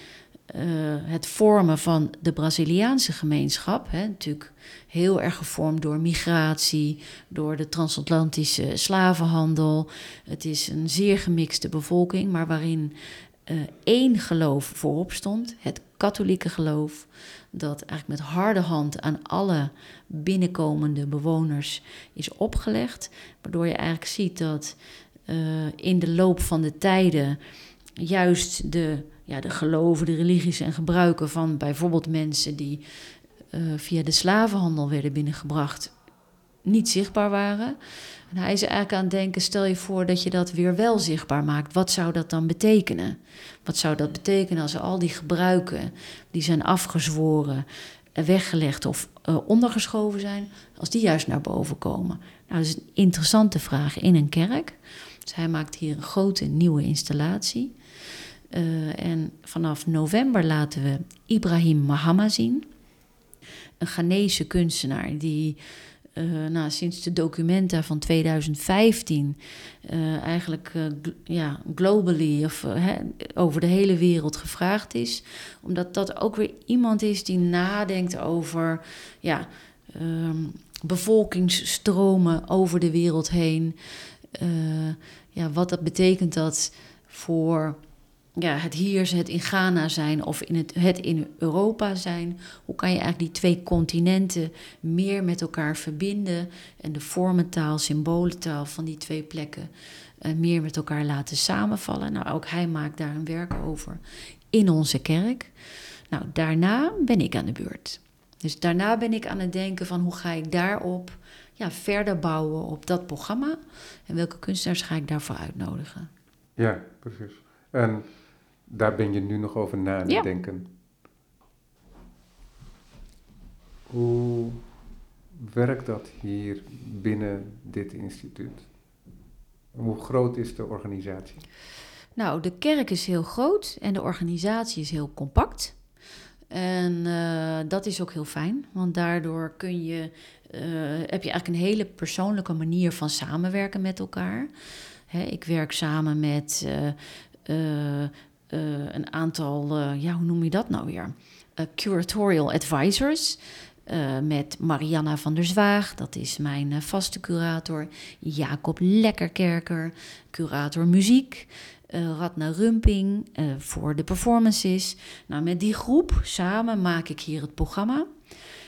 [SPEAKER 2] uh, het vormen van de Braziliaanse gemeenschap, hè, natuurlijk heel erg gevormd door migratie, door de transatlantische slavenhandel. Het is een zeer gemixte bevolking, maar waarin uh, één geloof voorop stond, het katholieke geloof, dat eigenlijk met harde hand aan alle binnenkomende bewoners is opgelegd, waardoor je eigenlijk ziet dat uh, in de loop van de tijden juist de ja, de geloven, de religies en gebruiken van bijvoorbeeld mensen die uh, via de slavenhandel werden binnengebracht, niet zichtbaar waren. En hij is eigenlijk aan het denken: stel je voor dat je dat weer wel zichtbaar maakt. Wat zou dat dan betekenen? Wat zou dat betekenen als al die gebruiken die zijn afgezworen, weggelegd of uh, ondergeschoven zijn, als die juist naar boven komen? Nou, dat is een interessante vraag in een kerk. Dus hij maakt hier een grote nieuwe installatie. Uh, en vanaf november laten we Ibrahim Mahama zien. Een Ghanese kunstenaar die uh, nou, sinds de documenta van 2015 uh, eh, eigenlijk ja, globally of over de hele wereld gevraagd is. Omdat dat ook weer iemand is die nadenkt over ja, um, bevolkingsstromen over de wereld heen. ja, wat dat betekent dat voor ja, het hier, het in Ghana zijn of in het, het in Europa zijn. Hoe kan je eigenlijk die twee continenten meer met elkaar verbinden en de vormentaal, symbolentaal van die twee plekken uh, meer met elkaar laten samenvallen? Nou, ook hij maakt daar een werk over in onze kerk. Nou, daarna ben ik aan de beurt. Dus daarna ben ik aan het denken van hoe ga ik daarop ja, verder bouwen op dat programma en welke kunstenaars ga ik daarvoor uitnodigen.
[SPEAKER 1] Ja, precies. En daar ben je nu nog over na te denken. Hoe werkt dat hier binnen dit instituut? Hoe groot is de organisatie?
[SPEAKER 2] Nou, de kerk is heel groot en de organisatie is heel compact. En uh, dat is ook heel fijn, want daardoor kun je, uh, heb je eigenlijk een hele persoonlijke manier van samenwerken met elkaar. Hè, ik werk samen met uh, een aantal, uh, ja, hoe noem je dat nou weer? Uh, curatorial advisors. met Marianna van der Zwaag, dat is mijn vaste curator. Jacob Lekkerkerker, curator muziek. Radna Rumping voor de performances. Nou, met die groep samen maak ik hier het programma.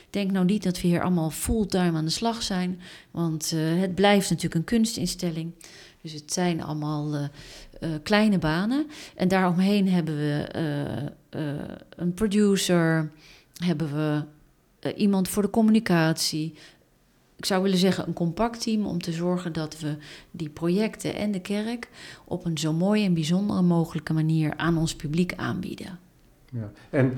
[SPEAKER 2] Denk nou niet dat we hier allemaal fulltime aan de slag zijn, want het blijft natuurlijk een kunstinstelling. Dus het zijn allemaal uh, kleine banen. En daaromheen hebben we uh, een producer, hebben we iemand voor de communicatie. Ik zou willen zeggen een compact team om te zorgen dat we die projecten en de kerk op een zo mooie en bijzondere mogelijke manier aan ons publiek aanbieden.
[SPEAKER 1] Ja. En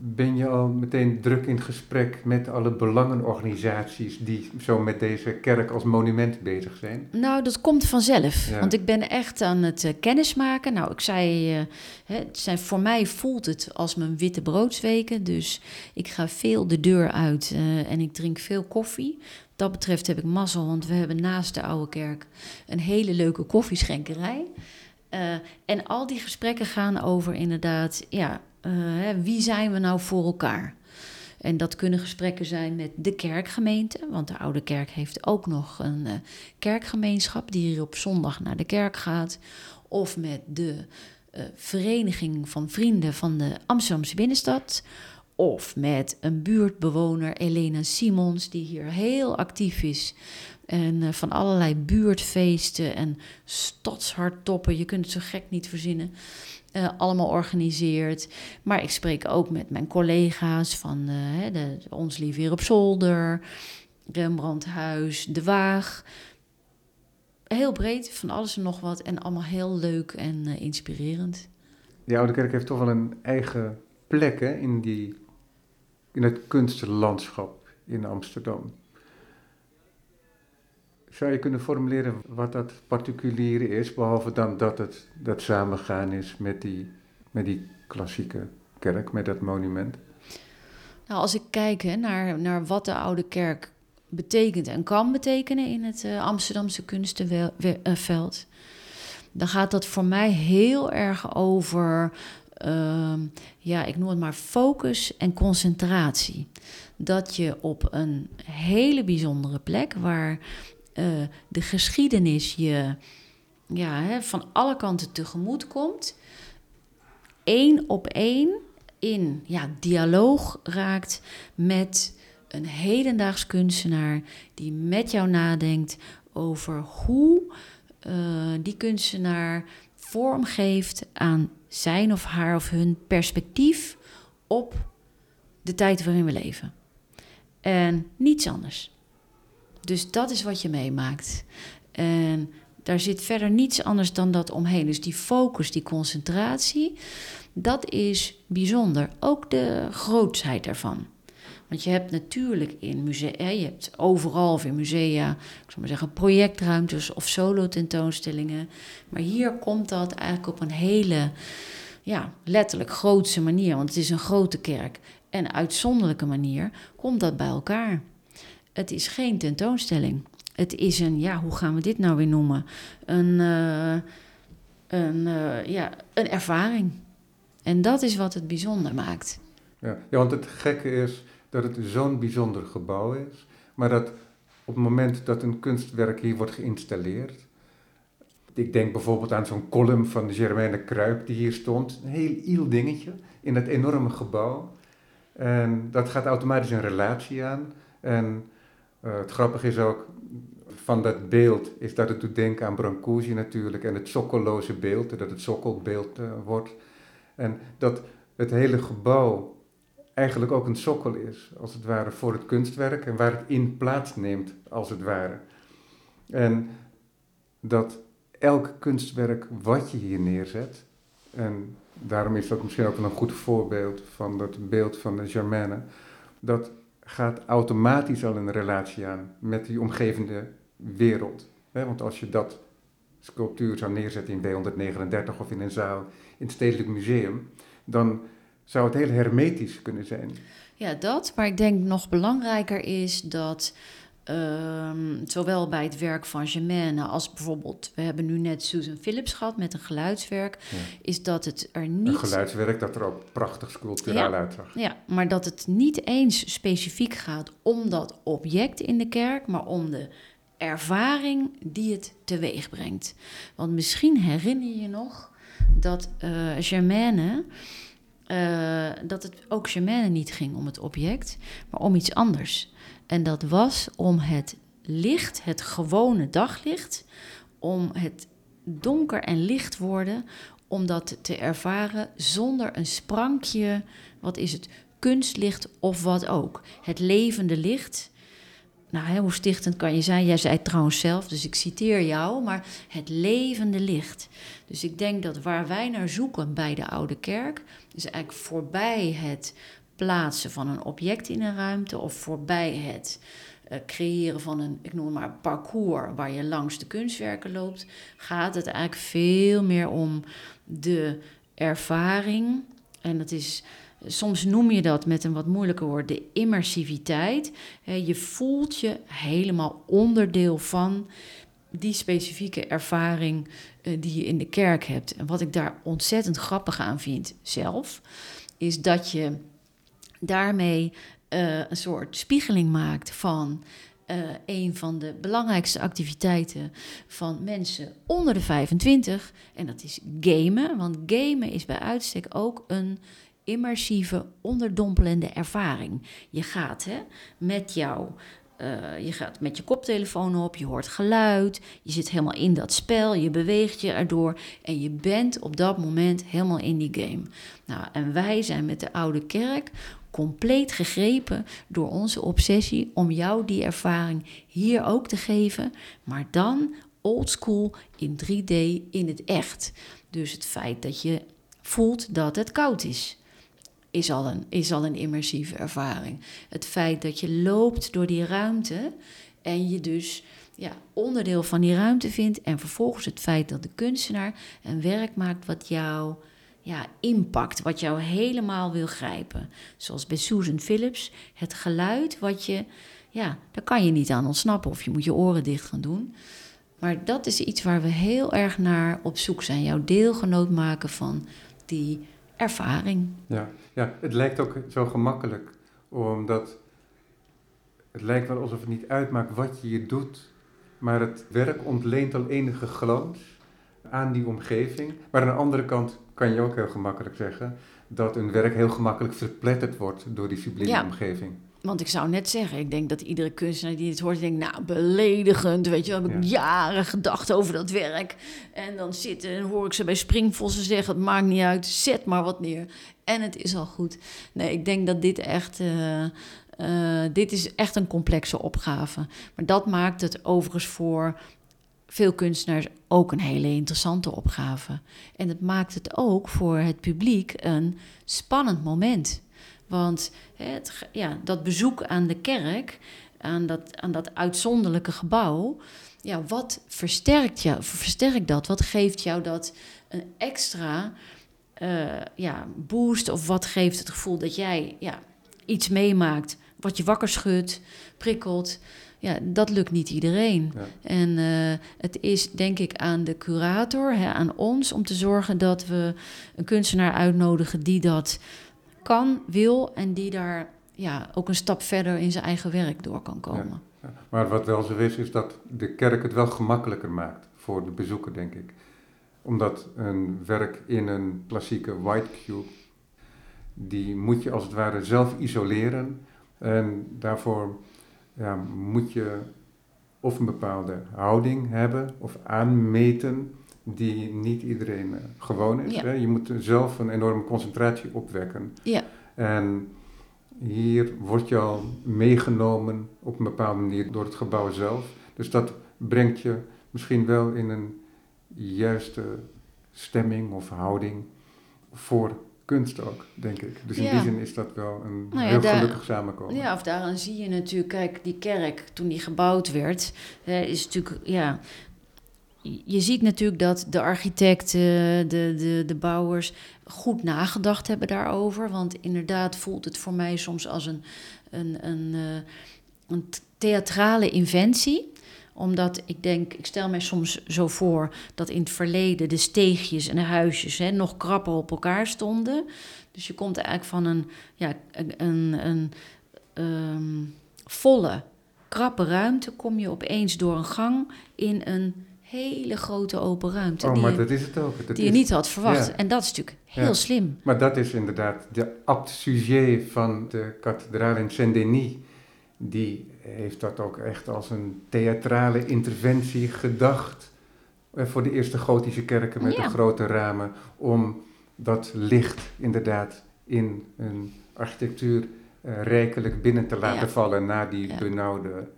[SPEAKER 1] ben je al meteen druk in gesprek met alle belangenorganisaties die zo met deze kerk als monument bezig zijn?
[SPEAKER 2] Nou, dat komt vanzelf. Want ik ben echt aan het uh, kennismaken. Nou, ik zei, uh, het zijn, voor mij voelt het als mijn witte broodsweken. Dus ik ga veel de deur uit uh, en ik drink veel koffie. Dat betreft heb ik mazzel, want we hebben naast de oude kerk een hele leuke koffieschenkerij. en al die gesprekken gaan over inderdaad, ja, uh, wie zijn we nou voor elkaar? En dat kunnen gesprekken zijn met de kerkgemeente, want de Oude Kerk heeft ook nog een uh, kerkgemeenschap die hier op zondag naar de kerk gaat. Of met de uh, Vereniging van Vrienden van de Amsterdamse Binnenstad. Of met een buurtbewoner, Elena Simons, die hier heel actief is. En uh, van allerlei buurtfeesten en stadshardtoppen, je kunt het zo gek niet verzinnen, uh, allemaal organiseert. Maar ik spreek ook met mijn collega's van uh, de, Ons Lief Weer op Zolder, Rembrandthuis, De Waag. Heel breed, van alles en nog wat. En allemaal heel leuk en inspirerend.
[SPEAKER 1] De Oude Kerk heeft toch wel een eigen plek in, die, in het kunstlandschap in Amsterdam. Zou je kunnen formuleren wat dat particuliere is, behalve dan dat het dat samengaan is met die, met die klassieke kerk, met dat monument?
[SPEAKER 2] Nou, als ik kijk naar, naar wat de oude kerk betekent en kan betekenen in het uh, Amsterdamse kunstenveld, dan gaat dat voor mij heel erg over, uh, ja, ik noem het maar focus en concentratie. Dat je op een hele bijzondere plek waar de geschiedenis je ja, hè, van alle kanten tegemoet komt, één op één in ja, dialoog raakt met een hedendaags kunstenaar die met jou nadenkt over hoe uh, die kunstenaar vorm geeft aan zijn of haar of hun perspectief op de tijd waarin we leven. En niets anders. Dus dat is wat je meemaakt. En daar zit verder niets anders dan dat omheen. Dus die focus, die concentratie, dat is bijzonder. Ook de grootsheid ervan. Want je hebt natuurlijk in musea, je hebt overal of in musea, ik zou maar zeggen, projectruimtes of solo-tentoonstellingen. Maar hier komt dat eigenlijk op een hele, ja, letterlijk grootse manier, want het is een grote kerk. En uitzonderlijke manier komt dat bij elkaar. Het is geen tentoonstelling. Het is een, ja, hoe gaan we dit nou weer noemen? Een, uh, een, uh, ja, een ervaring. En dat is wat het bijzonder maakt.
[SPEAKER 1] Ja, ja want het gekke is dat het zo'n bijzonder gebouw is, maar dat op het moment dat een kunstwerk hier wordt geïnstalleerd, ik denk bijvoorbeeld aan zo'n column van Germaine Kruip die hier stond, een heel iel dingetje in dat enorme gebouw. En dat gaat automatisch een relatie aan. En uh, het grappige is ook van dat beeld, is dat het doet denken aan Brancusi natuurlijk en het sokkelloze beeld, dat het sokkelbeeld uh, wordt. En dat het hele gebouw eigenlijk ook een sokkel is, als het ware, voor het kunstwerk en waar het in plaats neemt, als het ware. En dat elk kunstwerk wat je hier neerzet, en daarom is dat misschien ook een goed voorbeeld van dat beeld van de Germaine, dat gaat automatisch al een relatie aan met die omgevende wereld. Want als je dat sculptuur zou neerzetten in B139 of in een zaal in het Stedelijk Museum, dan zou het heel hermetisch kunnen zijn.
[SPEAKER 2] Ja, dat. Maar ik denk nog belangrijker is dat Um, zowel bij het werk van Germaine als bijvoorbeeld, we hebben nu net Susan Phillips gehad met een geluidswerk, is dat het er niet.
[SPEAKER 1] Een geluidswerk dat er ook prachtig sculpturaal ja, uitzag.
[SPEAKER 2] Ja, maar dat het niet eens specifiek gaat om dat object in de kerk, maar om de ervaring die het teweeg brengt. Want misschien herinner je je nog dat uh, Germaine. Uh, dat het ook Germaine niet ging om het object, maar om iets anders. En dat was om het licht, het gewone daglicht, om het donker en licht worden, om dat te ervaren zonder een sprankje, wat is het, kunstlicht of wat ook. Het levende licht. Nou, hè, hoe stichtend kan je zijn? Jij zei het trouwens zelf, dus ik citeer jou, maar het levende licht. Dus ik denk dat waar wij naar zoeken bij de Oude Kerk, is eigenlijk voorbij het plaatsen van een object in een ruimte of voorbij het uh, creëren van een, ik noem maar, parcours waar je langs de kunstwerken loopt, gaat het eigenlijk veel meer om de ervaring. En dat is, soms noem je dat met een wat moeilijker woord, de immersiviteit. je voelt je helemaal onderdeel van die specifieke ervaring uh, die je in de kerk hebt. En wat ik daar ontzettend grappig aan vind zelf, is dat je daarmee uh, een soort spiegeling maakt van uh, een van de belangrijkste activiteiten van mensen onder de 25. En dat is gamen. Want gamen is bij uitstek ook een immersieve, onderdompelende ervaring. Je gaat hè, met jou. Uh, je gaat met je koptelefoon op, je hoort geluid, je zit helemaal in dat spel, je beweegt je erdoor en je bent op dat moment helemaal in die game. Nou, en wij zijn met de oude kerk compleet gegrepen door onze obsessie om jou die ervaring hier ook te geven, maar dan oldschool in 3D in het echt. Dus het feit dat je voelt dat het koud is, is al een, is al een immersieve ervaring. Het feit dat je loopt door die ruimte en je dus ja, onderdeel van die ruimte vindt. En vervolgens het feit dat de kunstenaar een werk maakt wat jou ja, impact, wat jou helemaal wil grijpen. Zoals bij Susan Phillips, het geluid wat je, ja, daar kan je niet aan ontsnappen of je moet je oren dicht gaan doen. Maar dat is iets waar we heel erg naar op zoek zijn. Jouw deelgenoot maken van die ervaring.
[SPEAKER 1] Ja, ja, het lijkt ook zo gemakkelijk, omdat het lijkt wel alsof het niet uitmaakt wat je hier doet, maar het werk ontleent al enige glans aan die omgeving. Maar aan de andere kant kan je ook heel gemakkelijk zeggen dat een werk heel gemakkelijk verpletterd wordt door die sublieme omgeving.
[SPEAKER 2] Want ik zou net zeggen, ik denk dat iedere kunstenaar die het hoort, denkt, nou, beledigend, weet je heb ik jaren gedacht over dat werk. En dan zitten en hoor ik ze bij Springvossen zeggen, het maakt niet uit, zet maar wat neer. En het is al goed. Nee, ik denk dat dit echt, uh, uh, dit is echt een complexe opgave. Maar dat maakt het overigens voor veel kunstenaars ook een hele interessante opgave. En het maakt het ook voor het publiek een spannend moment. Want het, ja, dat bezoek aan de kerk, aan dat, aan dat uitzonderlijke gebouw, ja, wat versterkt, jou, versterkt dat? Wat geeft jou dat een extra uh, ja, boost? Of wat geeft het gevoel dat jij ja, iets meemaakt wat je wakker schudt, prikkelt? Ja, dat lukt niet iedereen. En uh, het is denk ik aan de curator, hè, aan ons, om te zorgen dat we een kunstenaar uitnodigen die dat kan, wil en die daar ja, ook een stap verder in zijn eigen werk door kan komen.
[SPEAKER 1] Ja, Maar wat wel zo is, is dat de kerk het wel gemakkelijker maakt voor de bezoeker, denk ik. Omdat een werk in een klassieke white cube, die moet je als het ware zelf isoleren. En daarvoor ja, moet je of een bepaalde houding hebben of aanmeten die niet iedereen uh, gewoon is. Hè? Je moet zelf een enorme concentratie opwekken.
[SPEAKER 2] Ja.
[SPEAKER 1] En hier word je al meegenomen op een bepaalde manier door het gebouw zelf. Dus dat brengt je misschien wel in een juiste stemming of houding voor kunst ook, denk ik. Dus in die zin is dat wel een nou heel gelukkig samenkomen.
[SPEAKER 2] Ja, of daaraan zie je natuurlijk, kijk, die kerk toen die gebouwd werd, is natuurlijk, ja, je ziet natuurlijk dat de architecten, de, de, de bouwers goed nagedacht hebben daarover. Want inderdaad voelt het voor mij soms als een, een, een, eh, een theatrale inventie omdat ik denk, ik stel mij soms zo voor dat in het verleden de steegjes en de huisjes hè, nog krapper op elkaar stonden. Dus je komt eigenlijk van een, ja, een, een, een um, volle, krappe ruimte, kom je opeens door een gang in een hele grote open ruimte.
[SPEAKER 1] Oh, die maar je, dat is het ook.
[SPEAKER 2] die je niet had verwacht. En dat is natuurlijk heel slim.
[SPEAKER 1] Maar dat is inderdaad de abt sujet van de kathedraal in Saint-Denis. Die heeft dat ook echt als een theatrale interventie gedacht. Eh, voor de eerste gotische kerken met de grote ramen. Om dat licht inderdaad in een architectuur uh, rijkelijk binnen te laten vallen na die benauwde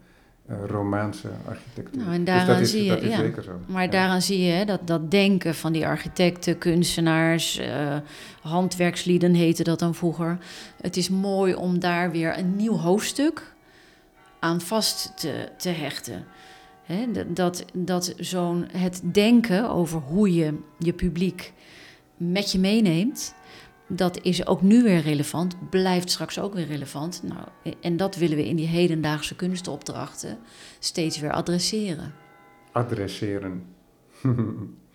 [SPEAKER 1] uh, Romaanse architectuur.
[SPEAKER 2] Nou, en daaraan dus dat is, zie je, dat is zeker zo. Maar daaraan zie je hè, dat, dat denken van die architecten, kunstenaars, uh, handwerkslieden heette dat dan vroeger. Het is mooi om daar weer een nieuw hoofdstuk aan vast te, te hechten. Hè, dat dat zo'n het denken over hoe je je publiek met je meeneemt dat is ook nu weer relevant, blijft straks ook weer relevant. Nou, en dat willen we in die hedendaagse kunstopdrachten steeds weer adresseren.
[SPEAKER 1] Adresseren.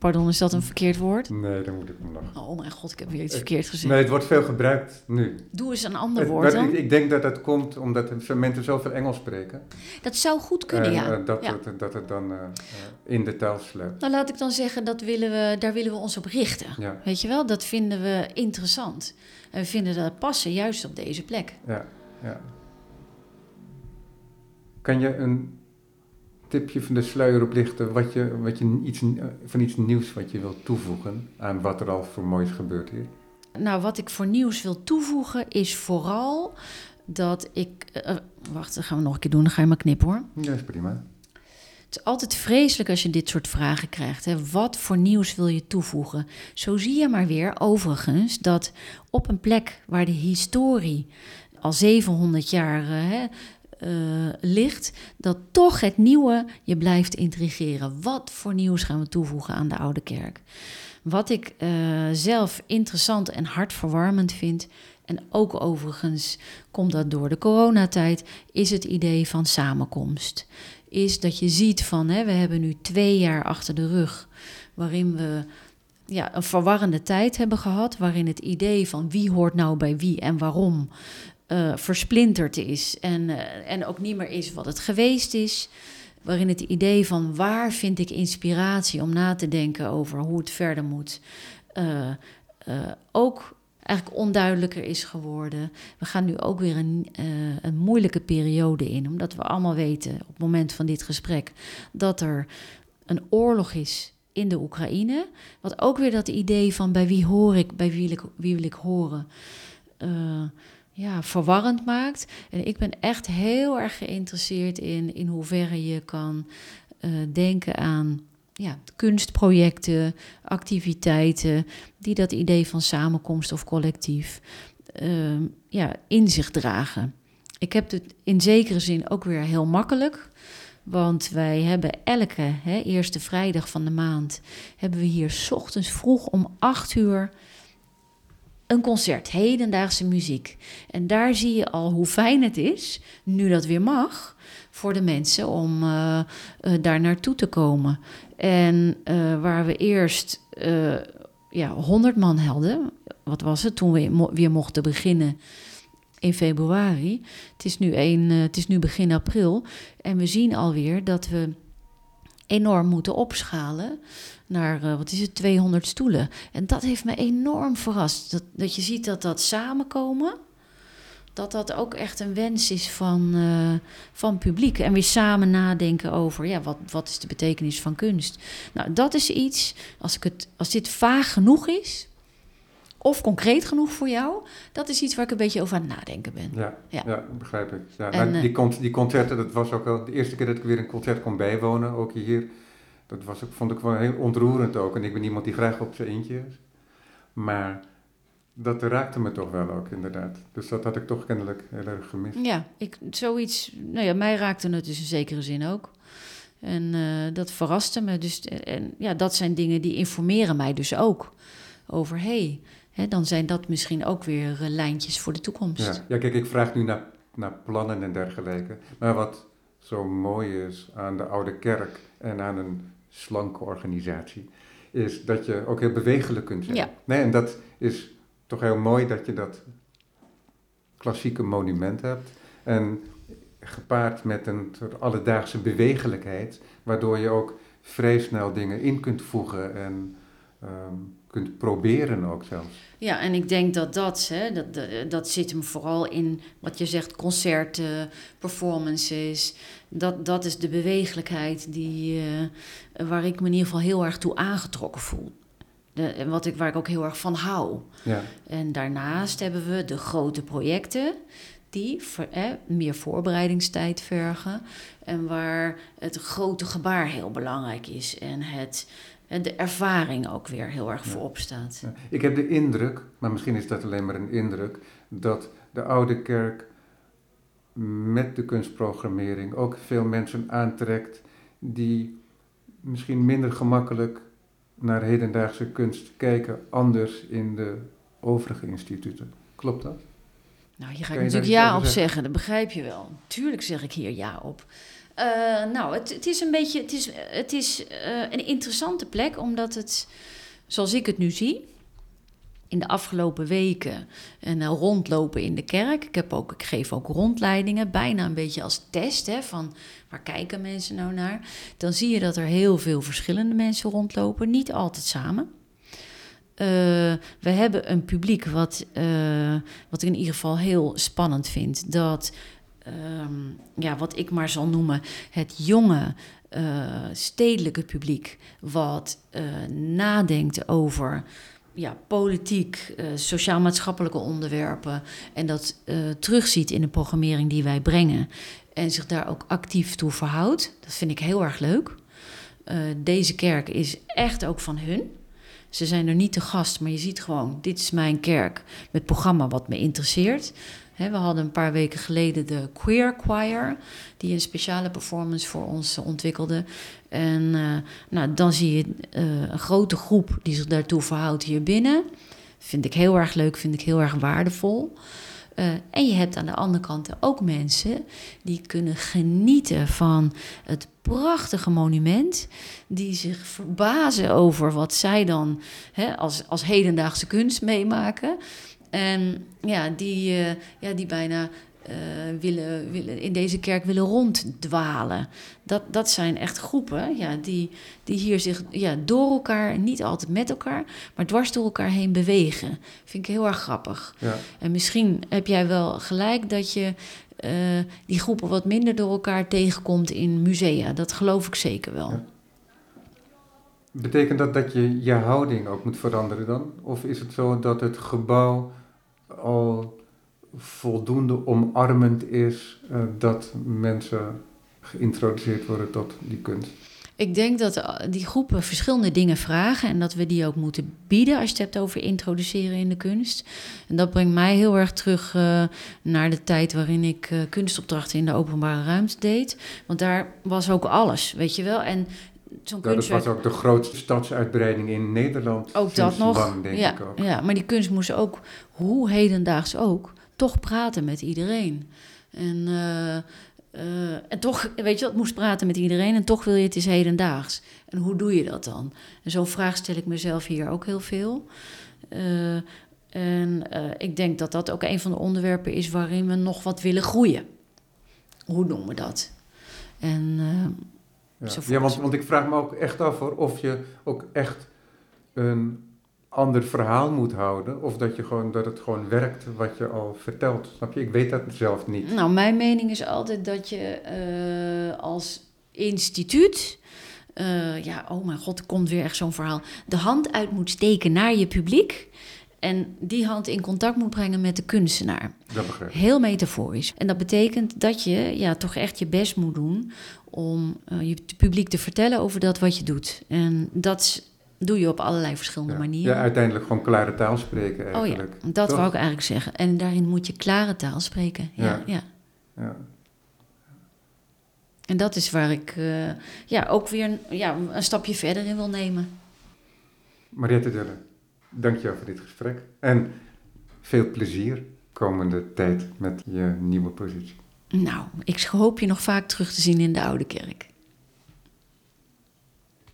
[SPEAKER 2] Pardon, is dat een verkeerd woord?
[SPEAKER 1] Nee, dan moet ik hem nog.
[SPEAKER 2] Oh mijn god, ik heb weer iets verkeerd gezegd.
[SPEAKER 1] Nee, het wordt veel gebruikt nu.
[SPEAKER 2] Doe eens een ander
[SPEAKER 1] Het-
[SPEAKER 2] woord
[SPEAKER 1] maar
[SPEAKER 2] dan.
[SPEAKER 1] ik, ik denk dat dat komt omdat mensen zoveel Engels spreken.
[SPEAKER 2] Dat zou goed kunnen,
[SPEAKER 1] En,
[SPEAKER 2] ja.
[SPEAKER 1] eh, dat,
[SPEAKER 2] Ja.
[SPEAKER 1] het, dat het dan eh, eh, in de taal sluipt.
[SPEAKER 2] Nou, laat ik dan zeggen, dat willen we, daar willen we ons op richten.
[SPEAKER 1] Ja,
[SPEAKER 2] Weet je wel, dat vinden we interessant. En we vinden dat passen juist op deze plek.
[SPEAKER 1] ja, ja. Kan je een tipje van de sluier oplichten wat je, wat je iets, van iets nieuws wat je wilt toevoegen aan wat er al voor moois gebeurt hier?
[SPEAKER 2] Nou, wat ik voor nieuws wil toevoegen is vooral dat ik. eh, wacht, dat gaan we nog een keer doen. Dan ga je maar knippen hoor.
[SPEAKER 1] Ja, is prima.
[SPEAKER 2] Het is altijd vreselijk als je dit soort vragen krijgt. Hè. Wat voor nieuws wil je toevoegen? Zo zie je maar weer, overigens, dat op een plek waar de historie al 700 jaar hè, eh, ligt, dat toch het nieuwe je blijft intrigeren. Wat voor nieuws gaan we toevoegen aan de Oude Kerk? Wat ik eh, zelf interessant en hartverwarmend vind, en ook overigens komt dat door de coronatijd, is het idee van samenkomst is dat je ziet van, hè, we hebben nu twee jaar achter de rug, waarin we ja, een verwarrende tijd hebben gehad, waarin het idee van wie hoort nou bij wie en waarom eh, versplinterd is en, eh, en ook niet meer is wat het geweest is. Waarin het idee van waar vind ik inspiratie om na te denken over hoe het verder moet, eh, ook eigenlijk onduidelijker is geworden. We gaan nu ook weer een, een moeilijke periode in, omdat we allemaal weten op het moment van dit gesprek dat er een oorlog is in de Oekraïne. Wat ook weer dat idee van bij wie hoor ik, bij wie wil ik, wie wil ik horen, ja, verwarrend maakt. En ik ben echt heel erg geïnteresseerd in, in hoeverre je kan eh, denken aan ja, kunstprojecten, activiteiten die dat idee van samenkomst of collectief ehm, ja, in zich dragen. Ik heb het in zekere zin ook weer heel makkelijk. Want wij hebben elke hè, eerste vrijdag van de maand... hebben we hier ochtends vroeg om acht uur een concert, hedendaagse muziek. En daar zie je al hoe fijn het is, nu dat weer mag... voor de mensen om eh, eh, daar naartoe te komen. En eh, waar we eerst ja, 100 man hadden, wat was het, toen we weer mochten beginnen in februari. Het is nu, een, het is nu begin april en we zien alweer dat we enorm moeten opschalen naar, eh, wat is het, 200 stoelen. En dat heeft me enorm verrast. Dat, dat je ziet dat dat samenkomen, dat dat ook echt een wens is van, eh, van publiek. En weer samen nadenken over, ja, wat, wat is de betekenis van kunst? Nou, dat is iets, als, ik het, als dit vaag genoeg is, of concreet genoeg voor jou, dat is iets waar ik een beetje over aan het nadenken ben.
[SPEAKER 1] Ja,
[SPEAKER 2] Ja.
[SPEAKER 1] ja. begrijp ik. Ja,
[SPEAKER 2] En,
[SPEAKER 1] nou,
[SPEAKER 2] eh,
[SPEAKER 1] die, die concerten, dat was ook al de eerste keer dat ik weer een concert kon bijwonen, ook hier. Dat was, ook- vond ik wel heel ontroerend ook. En ik ben iemand die graag op zijn eentje is. Maar dat raakte me toch wel ook, inderdaad. Dus dat had ik toch kennelijk heel erg gemist.
[SPEAKER 2] Ja, ik, zoiets, nou ja, mij raakte het dus in zekere zin ook. En eh, dat verraste me. Dus, en ja, dat zijn dingen die informeren mij dus ook over, hey, hè, dan zijn dat misschien ook weer eh, lijntjes voor de toekomst.
[SPEAKER 1] Ja, ja kijk, ik vraag nu naar, naar plannen en dergelijke. Maar wat zo mooi is aan de Oude Kerk en aan een slanke organisatie, is dat je ook heel bewegelijk kunt zijn.
[SPEAKER 2] Ja.
[SPEAKER 1] Nee, en dat is toch heel mooi dat je dat klassieke monument hebt. En gepaard met een soort alledaagse bewegelijkheid, waardoor je ook vrij snel dingen in kunt voegen en ehm, kunt proberen ook zelfs.
[SPEAKER 2] Ja, en ik denk dat dat, hè, dat, dat, zit hem vooral in wat je zegt, concerten, performances. Dat, dat is de bewegelijkheid die, eh, waar ik me in ieder geval heel erg toe aangetrokken voel. De, en wat ik, waar ik ook heel erg van hou.
[SPEAKER 1] Ja,
[SPEAKER 2] En daarnaast hebben we de grote projecten die eh, meer voorbereidingstijd vergen. En waar het grote gebaar heel belangrijk is. En het, en de ervaring ook weer heel erg voorop staat.
[SPEAKER 1] Ik heb de indruk, maar misschien is dat alleen maar een indruk, dat de oude kerk met de kunstprogrammering ook veel mensen aantrekt die misschien minder gemakkelijk naar hedendaagse kunst kijken, anders in de overige instituten. Klopt dat?
[SPEAKER 2] Nou, hier ga ik natuurlijk ja op
[SPEAKER 1] zeggen?
[SPEAKER 2] zeggen, dat begrijp je wel. Tuurlijk zeg ik hier ja op. Uh, nou, het, het, is een beetje, het is, het is uh, een interessante plek, omdat het, zoals ik het nu zie, in de afgelopen weken en uh, rondlopen in de kerk. Ik, heb ook, ik geef ook rondleidingen, bijna een beetje als test hè, van waar kijken mensen nou naar. Dan zie je dat er heel veel verschillende mensen rondlopen, niet altijd samen. We hebben een publiek wat, wat ik in ieder geval heel spannend vind. Dat, um, ja, wat ik maar zal noemen, het jonge, uh, stedelijke publiek, wat nadenkt over ja, politiek, sociaal-maatschappelijke onderwerpen. En dat terugziet in de programmering die wij brengen. En zich daar ook actief toe verhoudt. Dat vind ik heel erg leuk. deze kerk is echt ook van hun. Ze zijn er niet te gast, maar je ziet gewoon, dit is mijn kerk met programma wat me interesseert. We hadden een paar weken geleden de Queer Choir, die een speciale performance voor ons ontwikkelde. En uh, nou, dan zie je uh, een grote groep die zich daartoe verhoudt hier binnen. Vind ik heel erg leuk, vind ik heel erg waardevol. En je hebt aan de andere kant ook mensen die kunnen genieten van het prachtige monument. Die zich verbazen over wat zij dan als, als hedendaagse kunst meemaken. En ja, die, uh, ja, die bijna uh, willen, willen, in deze kerk willen ronddwalen. Dat, dat zijn echt groepen ja, die, die hier zich ja, door elkaar, niet altijd met elkaar, maar dwars door elkaar heen bewegen. Vind ik heel erg grappig. Ja. En misschien heb jij wel gelijk dat je uh, die groepen wat minder door elkaar tegenkomt in musea. Dat geloof ik zeker wel. Ja.
[SPEAKER 1] Betekent dat dat je je houding ook moet veranderen dan? Of is het zo dat het gebouw al voldoende omarmend is uh, dat mensen geïntroduceerd worden tot die kunst?
[SPEAKER 2] Ik denk dat eh, die groepen verschillende dingen vragen en dat we die ook moeten bieden als je het hebt over introduceren in de kunst. En dat brengt mij heel erg terug uh, naar de tijd waarin ik kunstopdrachten in de openbare ruimte deed. Want daar was ook alles, weet je wel. En
[SPEAKER 1] zo'n ja, dat was ook de grootste stadsuitbreiding in Nederland.
[SPEAKER 2] Ook dat nog. Lang, denk ja, ik ook. ja, maar die kunst moest ook, hoe hedendaags ook, toch praten met iedereen. En, uh, uh, en toch, weet je, het moest praten met iedereen en toch wil je het is hedendaags. En hoe doe je dat dan? En zo'n vraag stel ik mezelf hier ook heel veel. Uh, en ik denk dat dat ook een van de onderwerpen is waarin we nog wat willen groeien. Hoe doen we dat? En,
[SPEAKER 1] ja, ja want, want ik vraag me ook echt af of je ook echt een ander verhaal moet houden. Of dat, je gewoon, dat het gewoon werkt wat je al vertelt. Snap je? Ik weet dat zelf niet.
[SPEAKER 2] Nou, mijn mening is altijd dat je uh, als instituut. Uh, ja, oh mijn god, er komt weer echt zo'n verhaal. De hand uit moet steken naar je publiek. En die hand in contact moet brengen met de kunstenaar.
[SPEAKER 1] Dat begrijp ik.
[SPEAKER 2] Heel metaforisch. En dat betekent dat je ja, toch echt je best moet doen om uh, je publiek te vertellen over dat wat je doet. En dat doe je op allerlei verschillende manieren.
[SPEAKER 1] Ja, uiteindelijk gewoon klare taal spreken eigenlijk.
[SPEAKER 2] Oh ja, dat wou ik eigenlijk zeggen. En daarin moet je klare taal spreken. Ja, ja. ja. En dat is waar ik uh, ja, ook weer ja, een stapje verder in wil nemen.
[SPEAKER 1] Mariette Dulle, dank je wel voor dit gesprek. En veel plezier komende tijd met je nieuwe positie.
[SPEAKER 2] Nou, ik hoop je nog vaak terug te zien in de Oude Kerk.